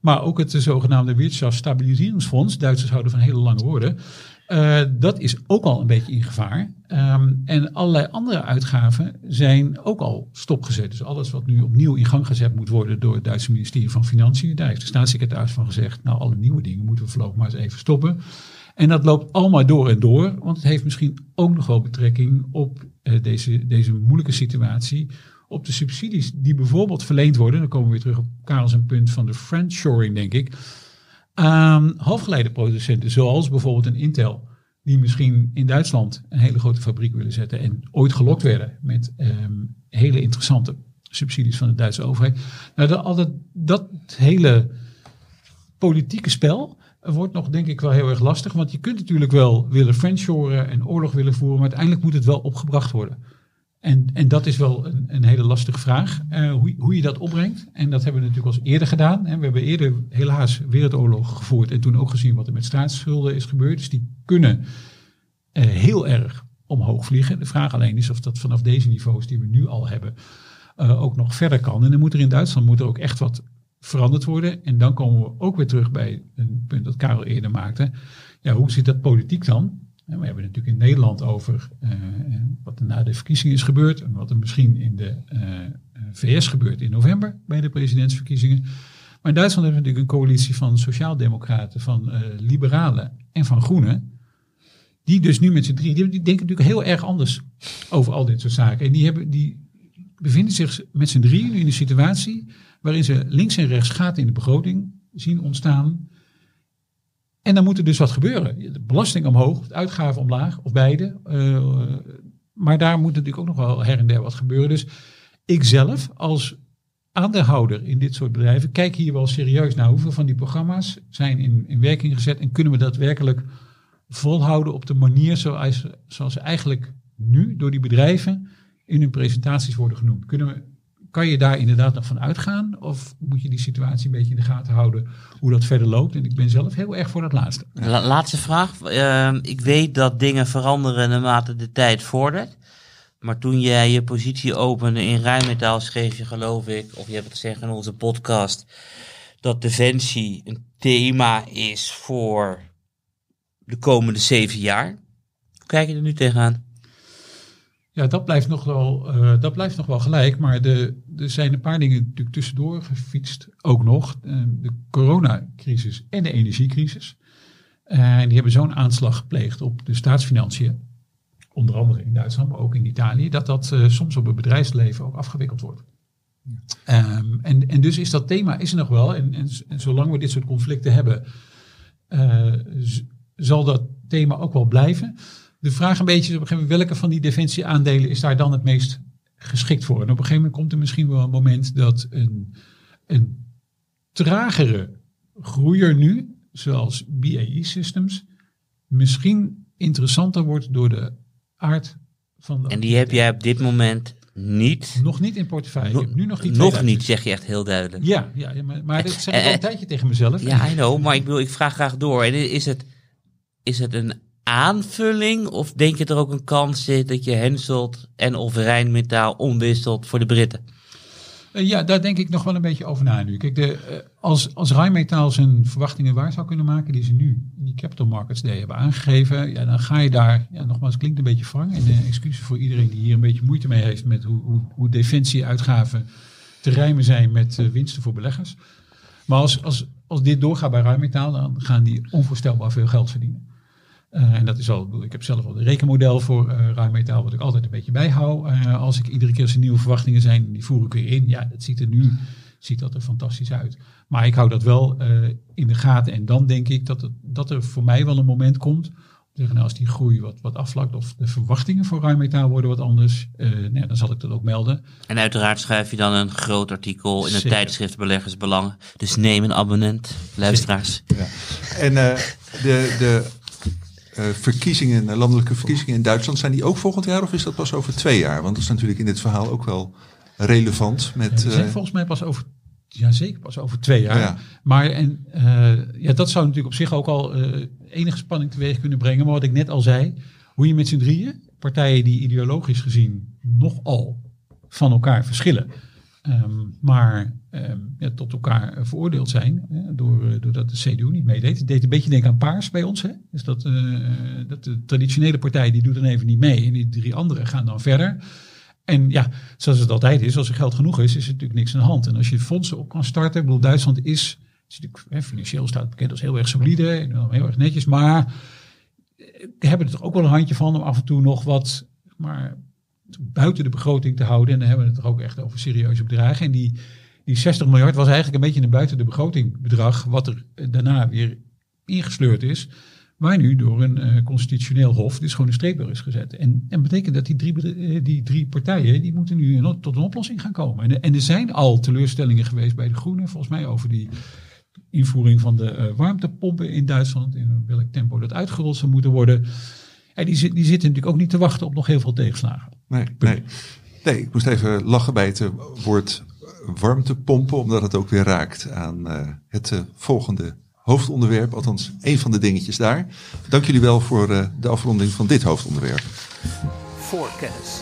Maar ook het zogenaamde Wirtschaftsstabiliseringsfonds, Duitsers houden van hele lange woorden, uh, dat is ook al een beetje in gevaar. Um, en allerlei andere uitgaven zijn ook al stopgezet. Dus alles wat nu opnieuw in gang gezet moet worden door het Duitse ministerie van Financiën, daar heeft de staatssecretaris van gezegd, nou alle nieuwe dingen moeten we voorlopig maar eens even stoppen. En dat loopt allemaal door en door, want het heeft misschien ook nog wel betrekking op uh, deze, deze moeilijke situatie op de subsidies die bijvoorbeeld verleend worden, dan komen we weer terug op Karel punt van de friendshoring, denk ik, aan halfgeleiderproducenten, zoals bijvoorbeeld een Intel, die misschien in Duitsland een hele grote fabriek willen zetten en ooit gelokt werden met um, hele interessante subsidies van de Duitse overheid. Nou, dat, dat, dat hele politieke spel wordt nog denk ik wel heel erg lastig, want je kunt natuurlijk wel willen friendshoren en oorlog willen voeren, maar uiteindelijk moet het wel opgebracht worden. En, en dat is wel een, een hele lastige vraag, uh, hoe, hoe je dat opbrengt. En dat hebben we natuurlijk al eerder gedaan. We hebben eerder helaas wereldoorlog gevoerd en toen ook gezien wat er met staatsschulden is gebeurd. Dus die kunnen uh, heel erg omhoog vliegen. De vraag alleen is of dat vanaf deze niveaus die we nu al hebben uh, ook nog verder kan. En dan moet er in Duitsland moet er ook echt wat veranderd worden. En dan komen we ook weer terug bij een punt dat Karel eerder maakte. Ja, hoe zit dat politiek dan? We hebben het natuurlijk in Nederland over uh, wat er na de verkiezingen is gebeurd. En wat er misschien in de uh, VS gebeurt in november bij de presidentsverkiezingen. Maar in Duitsland hebben we natuurlijk een coalitie van sociaaldemocraten, van liberalen en van groenen. Die dus nu met z'n drie, die, denken natuurlijk heel erg anders over al dit soort zaken. En die, hebben, die bevinden zich met z'n drieën nu in een situatie waarin ze links en rechts gaten in de begroting zien ontstaan. En dan moet er dus wat gebeuren. De belasting omhoog, de uitgaven omlaag, of beide. Uh, maar daar moet natuurlijk ook nog wel her en der wat gebeuren. Dus ik zelf als aandeelhouder in dit soort bedrijven kijk hier wel serieus naar hoeveel van die programma's zijn in, in werking gezet en kunnen we daadwerkelijk volhouden op de manier zoals, zoals eigenlijk nu door die bedrijven in hun presentaties worden genoemd. Kunnen we, kan je daar inderdaad nog van uitgaan? Of moet je die situatie een beetje in de gaten houden hoe dat verder loopt? En ik ben zelf heel erg voor dat laatste. laatste vraag. Ehm, ik weet dat dingen veranderen naarmate de tijd vordert. Maar toen jij je positie opende in Rijnmetaal schreef je geloof ik, of je hebt het gezegd in onze podcast, dat defensie een thema is voor de komende zeven jaar. Hoe kijk je er nu tegenaan? Ja, dat blijft nog wel, uh, dat blijft nog wel gelijk. Maar de, er zijn een paar dingen natuurlijk tussendoor gefietst. Ook nog uh, de coronacrisis en de energiecrisis. Uh, die hebben zo'n aanslag gepleegd op de staatsfinanciën. Onder andere in Duitsland, maar ook in Italië. Dat dat soms op het bedrijfsleven ook afgewikkeld wordt. Um, en, en dus is dat thema is er nog wel. En, en, en zolang we dit soort conflicten hebben, zal dat thema ook wel blijven de vraag een beetje is op een gegeven moment, welke van die defensieaandelen is daar dan het meest geschikt voor? En op een gegeven moment komt er misschien wel een moment dat een, een tragere groeier nu, zoals BAE Systems, misschien interessanter wordt door de aard van de. En die heb jij op dit moment niet. Nog niet in portefeuille. No, nu nog niet. Nog niet, zeg je echt heel duidelijk. Ja, ja maar, maar dat zeg ik al een tijdje tegen mezelf. Ja, I know, maar ik, wil, ik vraag graag door. En is het, is het een aanvulling? Of denk je er ook een kans zit dat je Henselt en of Rijnmetaal omwisselt voor de Britten? Uh, ja, daar denk ik nog wel een beetje over na nu. Kijk, de, uh, als, als Rijnmetaal zijn verwachtingen waar zou kunnen maken, die ze nu in die Capital Markets Day hebben aangegeven, ja, dan ga je daar, ja, nogmaals, klinkt een beetje wrang. En uh, excuses voor iedereen die hier een beetje moeite mee heeft met hoe, hoe, hoe defensieuitgaven te rijmen zijn met winsten voor beleggers. Maar als, als, als dit doorgaat bij Rijnmetaal, dan gaan die onvoorstelbaar veel geld verdienen. Uh, en dat is al, ik heb zelf al een rekenmodel voor uh, ruim metaal, wat ik altijd een beetje bijhoud. Uh, als ik iedere keer als er nieuwe verwachtingen zijn, die voer ik weer in. Ja, dat ziet er nu ziet dat er fantastisch uit. Maar ik hou dat wel in de gaten. En dan denk ik dat, het, dat er voor mij wel een moment komt. Zeggen, nou, als die groei wat, wat afvlakt of de verwachtingen voor ruim metaal worden wat anders, nou, dan zal ik dat ook melden. En uiteraard schrijf je dan een groot artikel in het Zeker. tijdschrift Beleggersbelangen. Dus neem een abonnement, luisteraars. Ja. En de, de verkiezingen, landelijke verkiezingen in Duitsland, zijn die ook volgend jaar of is dat pas over twee jaar? Want dat is natuurlijk in dit verhaal ook wel relevant. Met, ja, zijn uh, volgens mij pas over, ja zeker pas over twee jaar. Ja. Maar en, uh, ja, dat zou natuurlijk op zich ook al enige spanning teweeg kunnen brengen. Maar wat ik net al zei, hoe je met z'n drieën, partijen die ideologisch gezien nogal van elkaar verschillen, Um, maar ja, tot elkaar veroordeeld zijn hè, door, doordat de CDU niet meedeed. Het deed een beetje denken aan Paars bij ons. Hè? Dus dat, uh, dat de traditionele partij die doet dan even niet mee en die drie anderen gaan dan verder. En ja, zoals het altijd is, als er geld genoeg is, is er natuurlijk niks aan de hand. En als je fondsen op kan starten, ik bedoel, Duitsland is, natuurlijk, hè, financieel staat bekend als heel erg solide, heel erg netjes, maar hebben er toch ook wel een handje van om af en toe nog wat, maar buiten de begroting te houden. En dan hebben we het er ook echt over serieuze bedragen. En die, die 60 miljard was eigenlijk een beetje een buiten de begroting bedrag, wat er daarna weer ingesleurd is. Waar nu door een uh, constitutioneel hof dus gewoon een streep door is gezet. En, en betekent dat die drie, uh, die drie partijen, die moeten nu een, tot een oplossing gaan komen. En, en, er zijn al teleurstellingen geweest bij de Groenen, volgens mij over die invoering van de uh, warmtepompen in Duitsland. In welk tempo dat uitgerold zou moeten worden. En die, die zitten natuurlijk ook niet te wachten op nog heel veel tegenslagen. Nee, nee. nee, ik moest even lachen bij het woord warmtepompen, omdat het ook weer raakt aan uh, het uh, volgende hoofdonderwerp. Althans, een van de dingetjes daar. Dank jullie wel voor uh, de afronding van dit hoofdonderwerp. Voorkennis.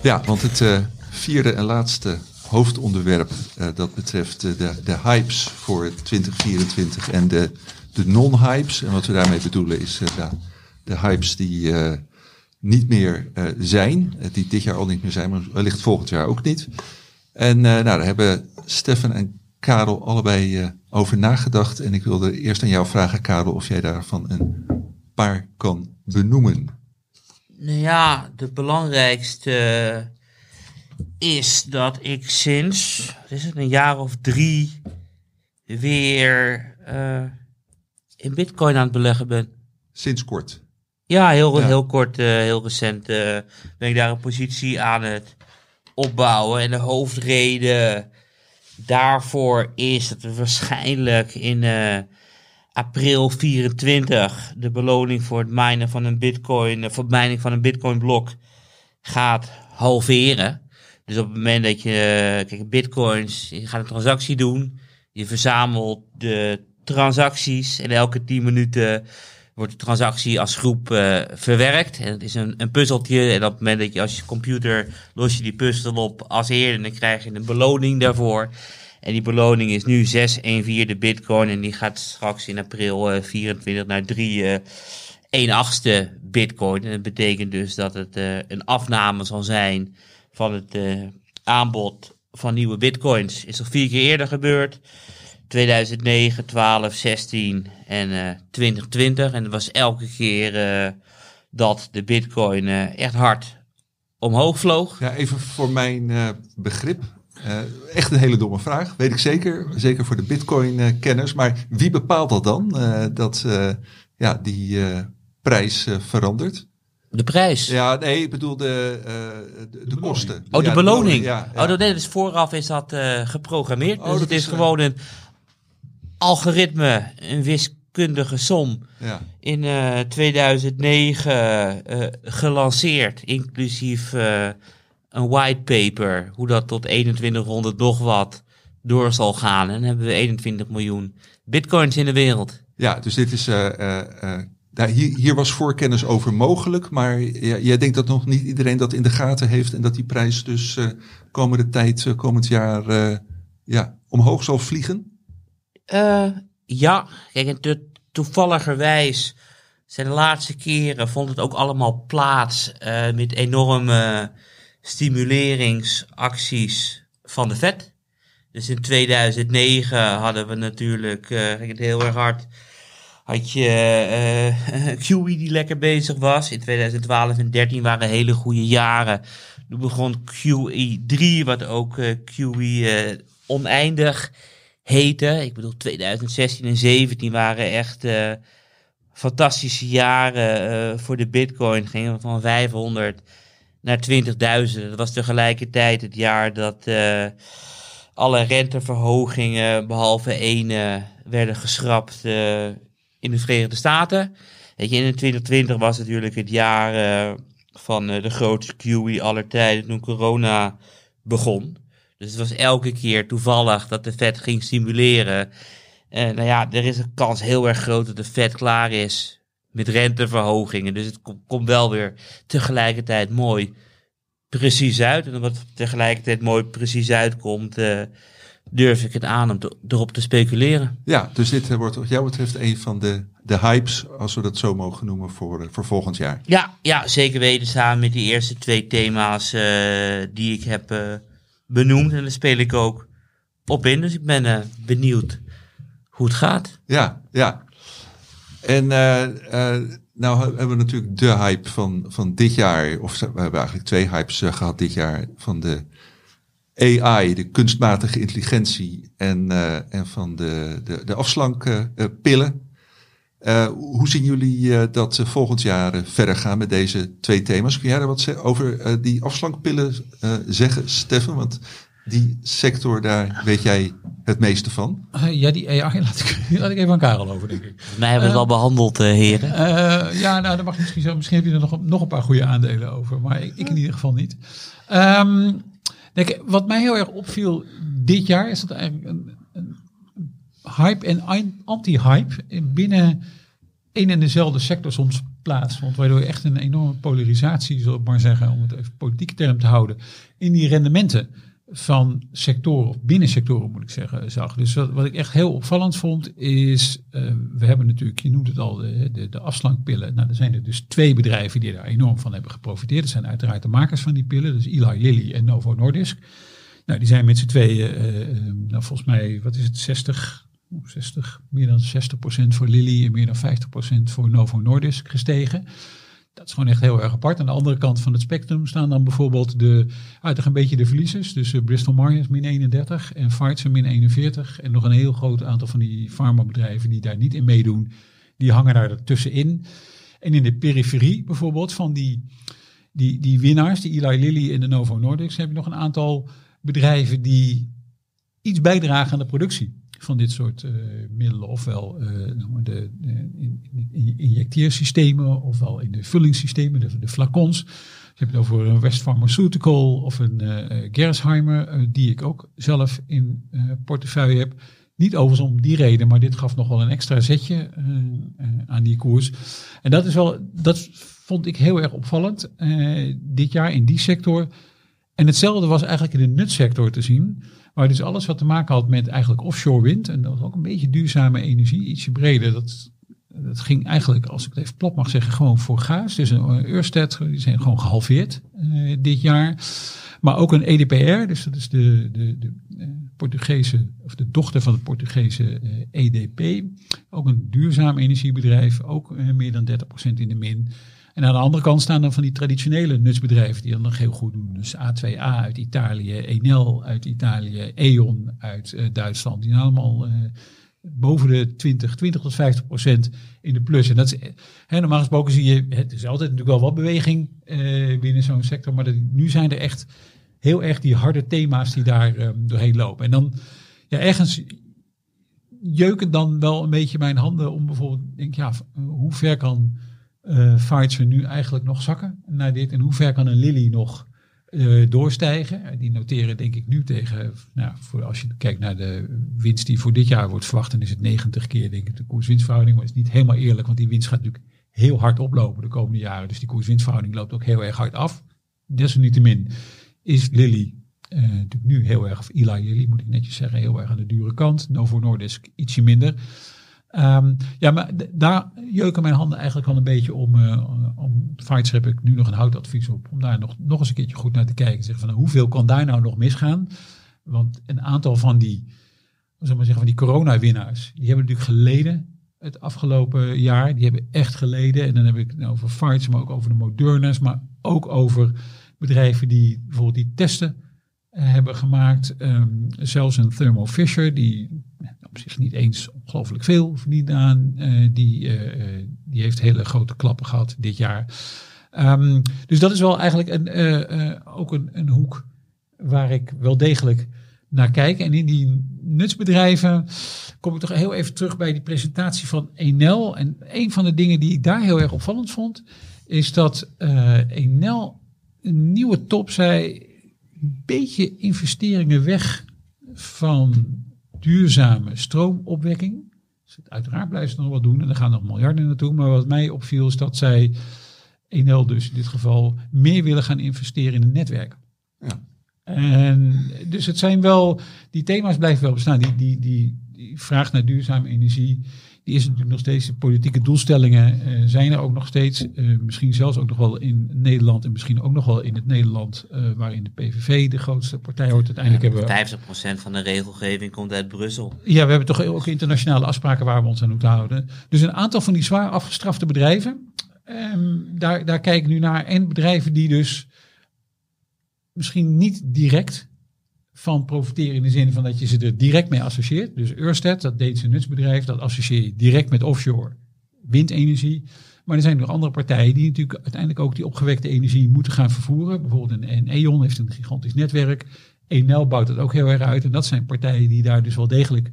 Ja, want het vierde en laatste hoofdonderwerp, dat betreft de, de hypes voor 2024 en de, de non-hypes. En wat we daarmee bedoelen is de hypes die niet meer uh, zijn. Die dit jaar al niet meer zijn, maar wellicht volgend jaar ook niet. En uh, nou, daar hebben Stefan en Karel allebei over nagedacht. En ik wilde eerst aan jou vragen, Karel, of jij daarvan een paar kan benoemen. Nou ja, de belangrijkste is dat ik sinds, is het, een jaar of drie weer in bitcoin aan het beleggen ben. Sinds kort. Ja, heel, Ja. heel kort, eh, heel recent eh, ben ik daar een positie aan het opbouwen. En de hoofdreden daarvoor is dat we waarschijnlijk in eh, april 24 de beloning voor het minen van een bitcoin, eh, voor het mining van een bitcoin blok gaat halveren. Dus op het moment dat je, kijk, bitcoins, je gaat een transactie doen, je verzamelt de transacties en elke 10 minuten wordt de transactie als groep eh, verwerkt. En het is een, een puzzeltje. En op het moment dat je als computer los je die puzzel op als eerder, dan krijg je een beloning daarvoor. En die beloning is nu 6 1 vierde bitcoin. En die gaat straks in april eh, 24 naar 3 eh 1 achtste bitcoin. En dat betekent dus dat het eh, een afname zal zijn van het eh, aanbod van nieuwe bitcoins. Is al vier keer eerder gebeurd. 2009, 12, 16 en eh 2020. En het was elke keer eh, dat de bitcoin eh, echt hard omhoog vloog. Ja, even voor mijn eh, begrip. Eh, echt een hele domme vraag, weet ik zeker. Zeker voor de Bitcoin-kenners. maar wie bepaalt dat dan? eh, dat eh, ja, die eh, prijs eh, verandert? De prijs. Ja, nee, ik bedoel de, eh, de, de kosten. Oh, de Ja, beloning. Ja, ja. Oh, dat nee, dus vooraf is dat eh, geprogrammeerd. Oh, dus dat het is, is, eh, gewoon een algoritme, een wiskundige som. ja. In eh 2009 eh, gelanceerd, inclusief eh, een whitepaper, hoe dat tot 2100 nog wat door zal gaan. En dan hebben we 21 miljoen bitcoins in de wereld. Ja, dus dit is. eh, eh, eh, nou, hier, hier was voorkennis over mogelijk, maar ja, jij denkt dat nog niet iedereen dat in de gaten heeft en dat die prijs dus eh, komende tijd, eh, komend jaar, eh, ja, omhoog zal vliegen? Eh, ja, kijk, en to- toevalligerwijs zijn de laatste keren vond het ook allemaal plaats eh, met enorme stimuleringsacties van de Fed. Dus in 2009 hadden we natuurlijk, ging het heel erg hard, had je eh QE die lekker bezig was. In 2012 en 13 waren hele goede jaren. Toen begon QE3, wat ook QE oneindig heette. Ik bedoel, 2016 en 17 waren echt eh, fantastische jaren eh, voor de bitcoin. Gingen van 500 naar 20.000. Dat was tegelijkertijd het jaar dat eh, alle renteverhogingen, behalve één, werden geschrapt in de Verenigde Staten. Weet je, in 2020 was natuurlijk het jaar van de grootste QE aller tijden toen corona begon. Dus het was elke keer toevallig dat de Fed ging stimuleren. En nou ja, er is een kans heel erg groot dat de Fed klaar is met renteverhogingen. Dus het kom- komt wel weer tegelijkertijd mooi precies uit. En het tegelijkertijd mooi precies uitkomt, eh, durf ik het aan om te- erop te speculeren. Ja, dus dit eh, wordt wat jou betreft een van de, de hypes, als we dat zo mogen noemen, voor, eh, voor volgend jaar. Ja, ja, zeker weten. Samen met die eerste twee thema's eh, die ik heb eh, benoemd. En daar speel ik ook op in. Dus ik ben eh, benieuwd hoe het gaat. Ja, ja. En eh, nou hebben we natuurlijk de hype van, van dit jaar, of we hebben eigenlijk twee hypes eh, gehad dit jaar, van de AI, de kunstmatige intelligentie en, en van de, de, de afslankpillen. Eh, hoe zien jullie eh, dat eh, volgend jaar verder gaan met deze twee thema's? Kun jij daar wat over eh, die afslankpillen eh, zeggen, Stefan? Want die sector, daar weet jij het meeste van. Eh, ja, die AI laat ik, laat ik even aan Karel over, denk ik. Mij hebben we het al behandeld, eh, heren. Eh, ja, nou, dan mag je misschien zo. Misschien heb je er nog, nog een paar goede aandelen over, maar ik, ik in ieder geval niet. Ehm, kijk, wat mij heel erg opviel dit jaar is dat eigenlijk een hype en anti-hype binnen één en dezelfde sector soms plaatsvond, waardoor je echt een enorme polarisatie, zal ik maar zeggen, om het even politieke term te houden, in die rendementen van sectoren, of binnen sectoren moet ik zeggen, zag. Dus wat, ik echt heel opvallend vond, is, eh, we hebben natuurlijk, je noemt het al, de, de, de afslankpillen. Nou, er zijn er dus twee bedrijven die daar enorm van hebben geprofiteerd. Dat zijn uiteraard de makers van die pillen, dus Eli Lilly en Novo Nordisk. Nou, die zijn met z'n tweeën, eh, eh, nou, volgens mij, wat is het, 60, 60, meer dan 60% voor Lilly en meer dan 50% voor Novo Nordisk gestegen. Dat is gewoon echt heel erg apart. Aan de andere kant van het spectrum staan dan bijvoorbeeld de, een beetje de verliezers. Dus eh, Bristol Myers min 31 en Pfizer min 41. En nog een heel groot aantal van die farmabedrijven die daar niet in meedoen. die hangen daar tussenin. En in de periferie bijvoorbeeld van die, die, die winnaars, die Eli Lilly en de Novo Nordisk, heb je nog een aantal bedrijven die iets bijdragen aan de productie van dit soort uh, middelen. Ofwel uh, de, de, de injecteersystemen, ofwel in de vullingssystemen, de, de flacons. Je hebt het over een West Pharmaceutical of een uh, Gersheimer, die ik ook zelf in portefeuille heb. Niet overigens om die reden, maar dit gaf nog wel een extra zetje aan die koers. En dat is wel, dat vond ik heel erg opvallend dit jaar in die sector. En hetzelfde was eigenlijk in de nutsector te zien. Waar dus alles wat te maken had met eigenlijk offshore wind. En dat was ook een beetje duurzame energie, ietsje breder. Dat, dat ging eigenlijk, als ik het even plat mag zeggen, gewoon voor gaas. Dus een Ørsted, die zijn gewoon gehalveerd uh, dit jaar. Maar ook een EDPR, dus dat is de, de, de uh, Portugese, of de dochter van het Portugese EDP. Ook een duurzaam energiebedrijf, ook meer dan 30% in de min. En aan de andere kant staan dan van die traditionele nutsbedrijven die dat nog heel goed doen. Dus A2A uit Italië, Enel uit Italië, E.ON uit uh, Duitsland. Die allemaal uh, boven de 20, 20 tot 50 procent in de plus. En dat is, hè, normaal gesproken zie je, het is altijd natuurlijk wel wat beweging binnen zo'n sector. Maar nu zijn er echt heel erg die harde thema's die daar doorheen lopen. En dan ja, ergens jeuken dan wel een beetje mijn handen om bijvoorbeeld, denk ja, hoe ver kan uh, Pfizer nu eigenlijk nog zakken naar dit? En hoe ver kan een Lilly nog uh, doorstijgen? Die noteren denk ik nu tegen, nou, voor als je kijkt naar de winst die voor dit jaar wordt verwacht, dan is het 90 keer denk ik de koers-winstverhouding. Maar het is niet helemaal eerlijk, want die winst gaat natuurlijk heel hard oplopen de komende jaren. Dus die koers-winstverhouding loopt ook heel erg hard af. Desalniettemin is Lilly natuurlijk nu heel erg, of Eli Lilly moet ik netjes zeggen, heel erg aan de dure kant. Novo Nordisk ietsje minder. Um, ja, maar daar jeuken mijn handen eigenlijk wel een beetje om. Uh, om Fights heb ik nu nog een houtadvies op. Om daar nog, nog eens een keertje goed naar te kijken. Zeg van nou, hoeveel kan daar nou nog misgaan? Want een aantal van die, zeg maar zeggen, van die coronawinnaars, die hebben natuurlijk geleden het afgelopen jaar. Die hebben echt geleden. En dan heb ik het over Fights, maar ook over de Moderna's. Maar ook over bedrijven die bijvoorbeeld die testen hebben gemaakt. Um, zelfs een Thermo Fisher, die op zich niet eens ongelooflijk veel verdient aan. Uh, die, uh, die heeft hele grote klappen gehad dit jaar. Um, dus dat is wel eigenlijk een, ook een, een hoek waar ik wel degelijk naar kijk. En in die nutsbedrijven kom ik toch heel even terug bij die presentatie van Enel. En een van de dingen die ik daar heel erg opvallend vond, is dat Enel een nieuwe top zei een beetje investeringen weg van duurzame stroomopwekking. Dus uiteraard blijven ze nog wat doen en er gaan nog miljarden naartoe. Maar wat mij opviel is dat zij, Enel dus in dit geval, meer willen gaan investeren in het netwerk. Ja. En dus het zijn wel, die thema's blijven wel bestaan. Die, die, die, die vraag naar duurzame energie, die is natuurlijk nog steeds, de politieke doelstellingen uh, zijn er ook nog steeds. Uh, misschien zelfs ook nog wel in Nederland en misschien ook nog wel in het Nederland, uh, waarin de PVV de grootste partij hoort. Uiteindelijk ja, hebben we... 50% van de regelgeving komt uit Brussel. Ja, we hebben toch ook internationale afspraken waar we ons aan moeten houden. Dus een aantal van die zwaar afgestrafte bedrijven, um, daar, daar kijk ik nu naar. En bedrijven die dus misschien niet direct van profiteren in de zin van dat je ze er direct mee associeert. Dus Ørsted, dat Deense nutsbedrijf, dat associeer je direct met offshore windenergie. Maar er zijn nog andere partijen die natuurlijk uiteindelijk ook die opgewekte energie moeten gaan vervoeren. Bijvoorbeeld een, E.ON heeft een gigantisch netwerk. Enel bouwt het ook heel erg uit. En dat zijn partijen die daar dus wel degelijk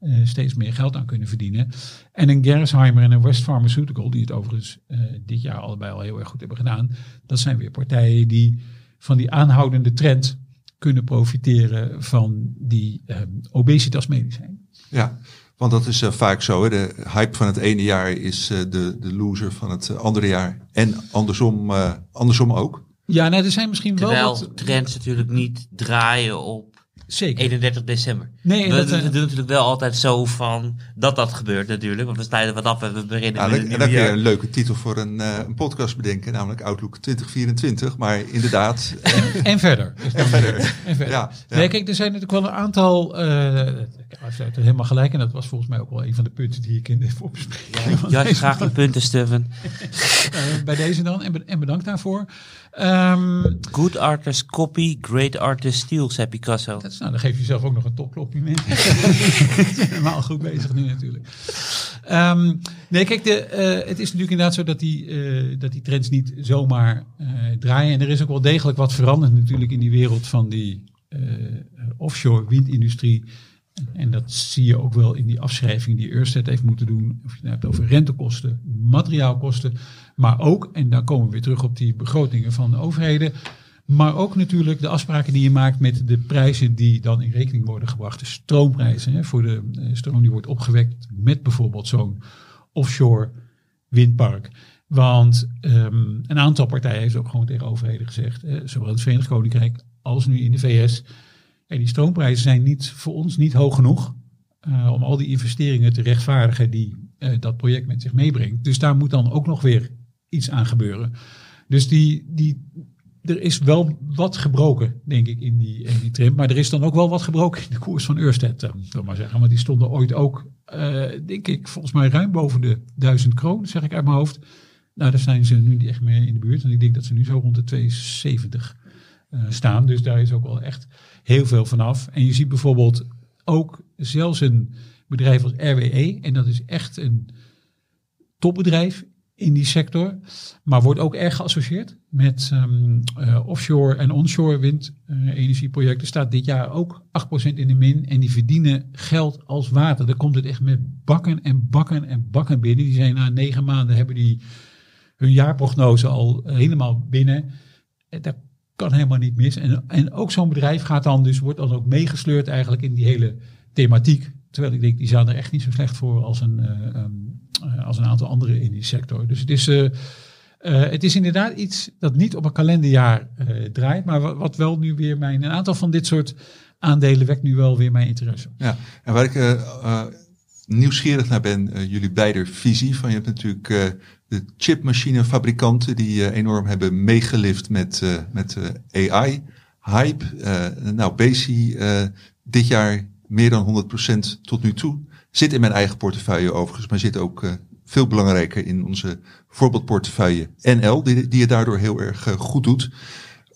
uh, steeds meer geld aan kunnen verdienen. En een Gerresheimer en een West Pharmaceutical, die het overigens uh, dit jaar allebei al heel erg goed hebben gedaan. Dat zijn weer partijen die van die aanhoudende trend kunnen profiteren van die um, obesitasmedicijn. Ja, want dat is uh, vaak zo. Hè? De hype van het ene jaar is uh, de, de loser van het andere jaar. En andersom, uh, andersom ook. Ja, nou, er zijn misschien Terwijl wel wat... trends natuurlijk niet draaien op Zeker. 31 december. Nee, we, dat, we doen natuurlijk wel altijd zo van dat dat gebeurt natuurlijk. Want we snijden wat af en we beginnen ja, met dan, een dan kun je een leuke titel voor een, uh, een podcast bedenken, namelijk Outlook 2024. Maar inderdaad. en, en verder. Dus en verder. En verder. Ja, ja. Nee, kijk, er zijn natuurlijk wel een aantal. Uh, hij heeft helemaal gelijk. En dat was volgens mij ook wel een van de punten die ik in de voorbespreking. Ja, ja graag die punten, Steven. uh, bij deze dan. En, en bedankt daarvoor. Um, Good artist copy, great artist steal, zei Picasso. Dat is, nou, dan geef je zelf ook nog een topcompliment. Helemaal goed bezig nu natuurlijk. Ehm, nee, kijk, de, eh, het is natuurlijk inderdaad zo dat die, eh, dat die trends niet zomaar eh, draaien. En er is ook wel degelijk wat veranderd natuurlijk in die wereld van die offshore windindustrie. En dat zie je ook wel in die afschrijving die Ørsted heeft moeten doen. Of je het nou hebt over rentekosten, materiaalkosten. Maar ook, en dan komen we weer terug op die begrotingen van de overheden. Maar ook natuurlijk de afspraken die je maakt met de prijzen die dan in rekening worden gebracht. De stroomprijzen hè, voor de eh, stroom die wordt opgewekt met bijvoorbeeld zo'n offshore windpark. Want ehm, een aantal partijen heeft ook gewoon tegen overheden gezegd, eh, zowel in het Verenigd Koninkrijk als nu in de VS. En die stroomprijzen zijn niet, voor ons niet hoog genoeg eh, om al die investeringen te rechtvaardigen die eh, dat project met zich meebrengt. Dus daar moet dan ook nog weer iets aan gebeuren. Dus die, die, er is wel wat gebroken, denk ik, in die, in die trim. Maar er is dan ook wel wat gebroken in de koers van Ørsted, eh, zal maar zeggen. Want die stonden ooit ook, eh, denk ik, volgens mij ruim boven de 1000 kroon, zeg ik uit mijn hoofd. Nou, daar zijn ze nu niet echt meer in de buurt. En ik denk dat ze nu zo rond de 270 eh, staan. Dus daar is ook wel echt heel veel vanaf. En je ziet bijvoorbeeld ook zelfs een bedrijf als RWE. En dat is echt een topbedrijf in die sector. Maar wordt ook erg geassocieerd met ehm, eh, offshore en onshore windenergieprojecten. staat dit jaar ook 8% in de min. En die verdienen geld als water. Daar komt het echt met bakken en bakken en bakken binnen. Die zijn na negen maanden hebben die hun jaarprognose al helemaal binnen. En Dat kan helemaal niet mis. En, en ook zo'n bedrijf gaat dan dus, wordt dan ook meegesleurd eigenlijk in die hele thematiek. Terwijl ik denk, die zijn er echt niet zo slecht voor als een, eh, ehm, eh, als een aantal anderen in die sector. Dus het is, eh, het is inderdaad iets dat niet op een kalenderjaar draait, maar wat, wel nu weer mijn, een aantal van dit soort aandelen wekt nu wel weer mijn interesse. Ja, en waar ik nieuwsgierig naar ben, jullie beide visie. Van je hebt natuurlijk de chipmachinefabrikanten die enorm hebben meegelift met, met AI. Hype, eh, nou Bezi eh, dit jaar meer dan 100% tot nu toe. Zit in mijn eigen portefeuille overigens, maar zit ook eh, veel belangrijker in onze voorbeeldportefeuille NL, die, die het daardoor heel erg eh, goed doet.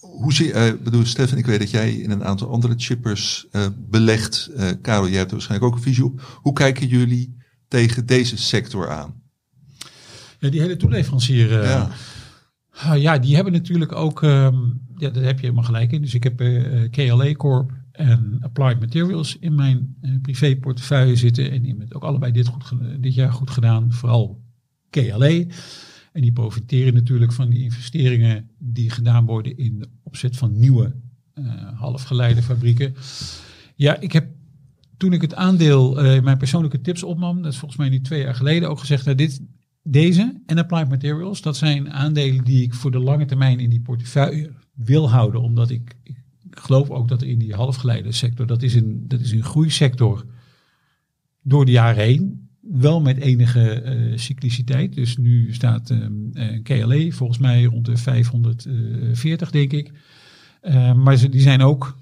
Hoe zie eh bedoel, Stefan, ik weet dat jij in een aantal andere chippers belegt. Karel, jij hebt er waarschijnlijk ook een visie op. Hoe kijken jullie tegen deze sector aan? Ja, die hele toeleverancier. Ja. ah, ja, die hebben natuurlijk ook, ehm, ja, daar heb je helemaal gelijk in. Dus ik heb eh, KLA Corp en Applied Materials in mijn eh, privéportefeuille zitten. En die hebben ook allebei dit, goed, dit jaar goed gedaan. Vooral KLA. En die profiteren natuurlijk van die investeringen die gedaan worden in de opzet van nieuwe eh halfgeleiderfabrieken. Ja, ik heb toen ik het aandeel, eh, mijn persoonlijke tips opnam, dat is volgens mij nu twee jaar geleden ook gezegd, nou dit, deze en Applied Materials, dat zijn aandelen die ik voor de lange termijn in die portefeuille wil houden, omdat ik geloof ook dat in die halfgeleidersector, dat is een, dat is een groeisector door de jaren heen, wel met enige eh, cycliciteit. Dus nu staat ehm, eh, KLE volgens mij rond de 540, denk ik. Eh, maar ze, die zijn ook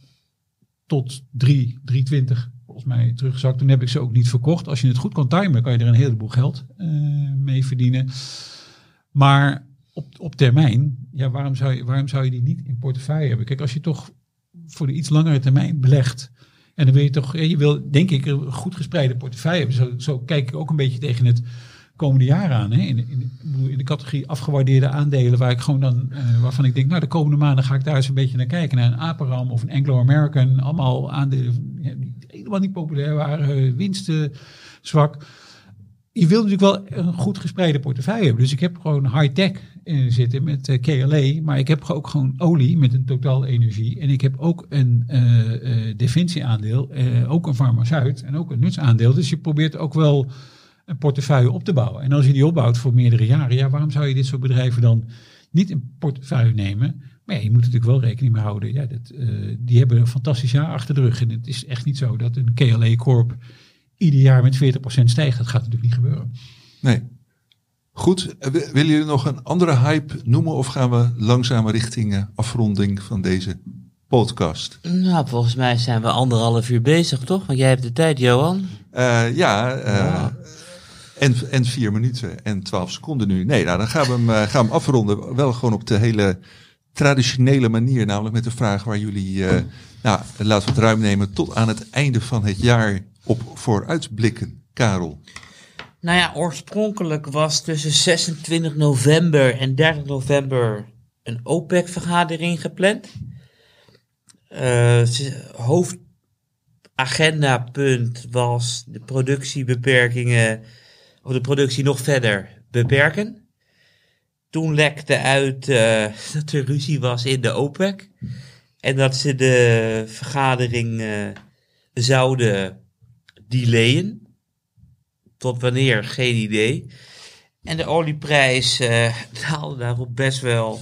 tot 3, 320 volgens mij teruggezakt. Toen heb ik ze ook niet verkocht. Als je het goed kan timen, kan je er een heleboel geld eh, mee verdienen. Maar op, op termijn, ja, waarom, zou je, waarom zou je die niet in portefeuille hebben? Kijk, als je toch voor de iets langere termijn belegt. En dan wil je toch, je wil denk ik een goed gespreide portefeuille hebben. Zo, kijk ik ook een beetje tegen het komende jaar aan. Hè? In, in, de, categorie afgewaardeerde aandelen, waar ik gewoon dan, eh, waarvan ik denk, nou de komende maanden ga ik daar eens een beetje naar kijken. Naar een Aperam of een Anglo-American. Allemaal aandelen ja, die helemaal niet populair waren, eh, winsten zwak. Je wil natuurlijk wel een goed gespreide portefeuille hebben. Dus ik heb gewoon high-tech in zitten met eh, KLA. Maar ik heb ook gewoon olie met een totaal energie. En ik heb ook een eh eh defensieaandeel. ook een farmaceut en ook een nutsaandeel. Dus je probeert ook wel een portefeuille op te bouwen. En als je die opbouwt voor meerdere jaren. Ja, waarom zou je dit soort bedrijven dan niet in portefeuille nemen? Maar je moet natuurlijk wel rekening mee houden. Ja, dat, die hebben een fantastisch jaar achter de rug. En het is echt niet zo dat een KLA Corp ieder jaar met 40% stijgt. Dat gaat natuurlijk niet gebeuren. Nee. Goed, eh, wi- willen jullie nog een andere hype noemen of gaan we langzaam richting eh, afronding van deze podcast? Nou, volgens mij zijn we anderhalf uur bezig, toch? Want jij hebt de tijd, Johan. Eh, ja, Ja. En, en vier minuten en twaalf seconden nu. Nee, nou dan gaan we hem, gaan we hem afronden. Wel gewoon op de hele traditionele manier, namelijk met de vraag waar jullie, nou, laten we het ruim nemen, tot aan het einde van het jaar op vooruitblikken. Karel. Nou ja, oorspronkelijk was tussen 26 november en 30 november een OPEC-vergadering gepland. Uh, hoofdagendapunt was de productiebeperkingen, of de productie nog verder beperken. Toen lekte uit uh, dat er ruzie was in de OPEC en dat ze de vergadering uh, zouden delayen. Tot wanneer, geen idee. En de olieprijs uh, daalde daarop best wel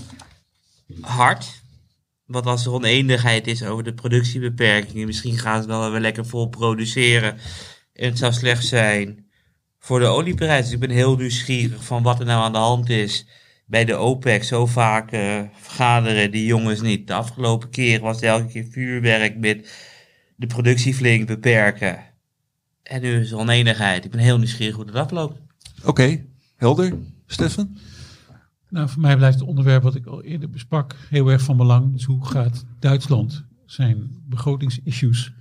hard. Want als er oneenigheid is over de productiebeperkingen, misschien gaan ze wel weer lekker vol produceren. En het zou slecht zijn voor de olieprijs. Dus ik ben heel nieuwsgierig van wat er nou aan de hand is bij de OPEC. Zo vaak uh, vergaderen die jongens niet. De afgelopen keer was het elke keer vuurwerk met de productie flink beperken. En nu is er oneenigheid. Ik ben heel nieuwsgierig hoe dat afloopt. Oké, helder. Stefan? Nou, voor mij blijft het onderwerp wat ik al eerder besprak heel erg van belang. Dus hoe gaat Duitsland zijn begrotingsissues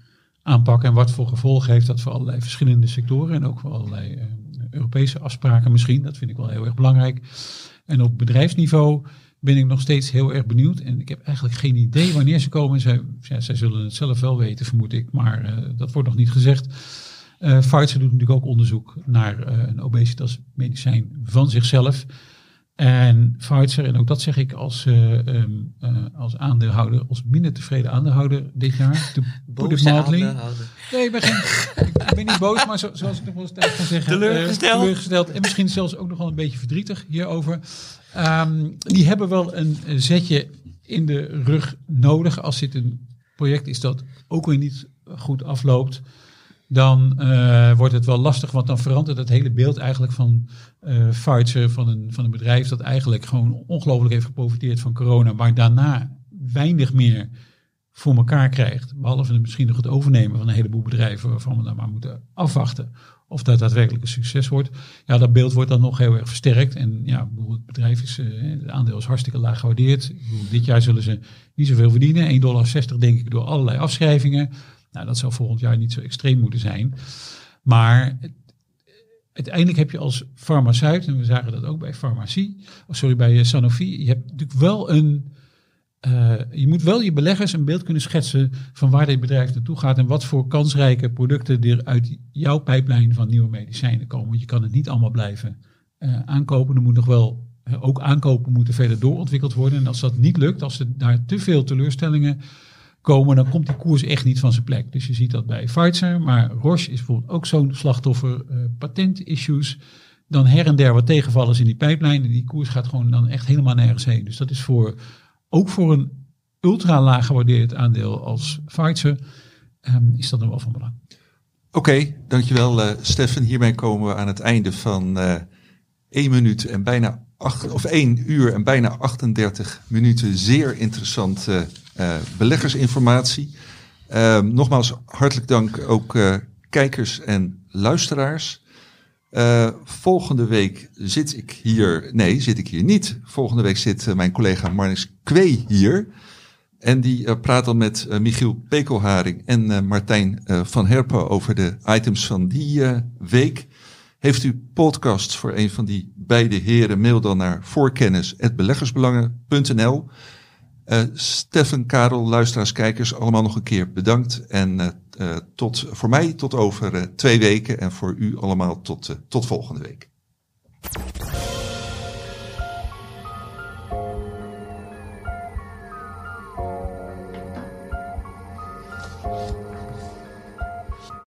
aanpakken en wat voor gevolgen heeft dat voor allerlei verschillende sectoren en ook voor allerlei uh, Europese afspraken misschien. Dat vind ik wel heel erg belangrijk. En op bedrijfsniveau ben ik nog steeds heel erg benieuwd. En ik heb eigenlijk geen idee wanneer ze komen. Zij, ja, zij zullen het zelf wel weten, vermoed ik, maar uh, dat wordt nog niet gezegd. Uh, Pfizer doet natuurlijk ook onderzoek naar uh, een obesitasmedicijn van zichzelf. En Pfizer, en ook dat zeg ik als, uh, um, uh, als aandeelhouder, als minder tevreden aandeelhouder dit jaar. De Boze aandeelhouder. Nee, ik ben, geen, ik ben niet boos, maar zo, zoals ik nog wel eens tijd kan zeggen. Teleurgesteld. Uh, teleurgesteld. En misschien zelfs ook nog wel een beetje verdrietig hierover. Um, die hebben wel een zetje in de rug nodig als dit een project is dat ook weer niet goed afloopt dan uh, wordt het wel lastig, want dan verandert het hele beeld eigenlijk van uh, Pfizer, van een, van een bedrijf dat eigenlijk gewoon ongelooflijk heeft geprofiteerd van corona, maar daarna weinig meer voor elkaar krijgt. Behalve misschien nog het overnemen van een heleboel bedrijven waarvan we dan maar moeten afwachten of dat daadwerkelijk een succes wordt. Ja, dat beeld wordt dan nog heel erg versterkt. En ja, het bedrijf is, uh, het aandeel is hartstikke laag gewaardeerd. Dit jaar zullen ze niet zoveel verdienen. 1,60 dollar denk ik door allerlei afschrijvingen. Nou, dat zou volgend jaar niet zo extreem moeten zijn. Maar uiteindelijk heb je als farmaceut, en we zagen dat ook bij farmacie, oh sorry, bij Sanofi, je hebt natuurlijk wel een. Uh, je moet wel je beleggers een beeld kunnen schetsen van waar dit bedrijf naartoe gaat en wat voor kansrijke producten er uit jouw pijplijn van nieuwe medicijnen komen. Want je kan het niet allemaal blijven uh, aankopen. Er moet nog wel ook aankopen moeten verder doorontwikkeld worden. En als dat niet lukt, als er daar te veel teleurstellingen komen, dan komt die koers echt niet van zijn plek. Dus je ziet dat bij Pfizer, maar Roche is bijvoorbeeld ook zo'n slachtoffer, uh, patent-issues. Dan her en der wat tegenvallers in die pijplijn en die koers gaat gewoon dan echt helemaal nergens heen. Dus dat is voor, ook voor een ultra laag gewaardeerd aandeel als Pfizer, um, is dat dan wel van belang. Oké, dankjewel uh, Stefan. Hiermee komen we aan het einde van uh, 1 minuut en bijna 8, of 1 uur en bijna 38 minuten zeer interessant beleggersinformatie. Uh, nogmaals hartelijk dank ook uh, kijkers en luisteraars. Uh, volgende week zit ik hier, nee, zit ik hier niet. Volgende week zit mijn collega Marnix Kwee hier. En die praat dan met Michiel Pekelharing en Martijn van Herpen over de items van die week. Heeft u podcasts voor een van die beide heren, mail dan naar voorkennis.beleggersbelangen.nl. Uh, Stefan, Karel, luisteraars, kijkers, allemaal nog een keer bedankt. En uh, uh, tot, voor mij tot over twee weken en voor u allemaal tot, tot volgende week.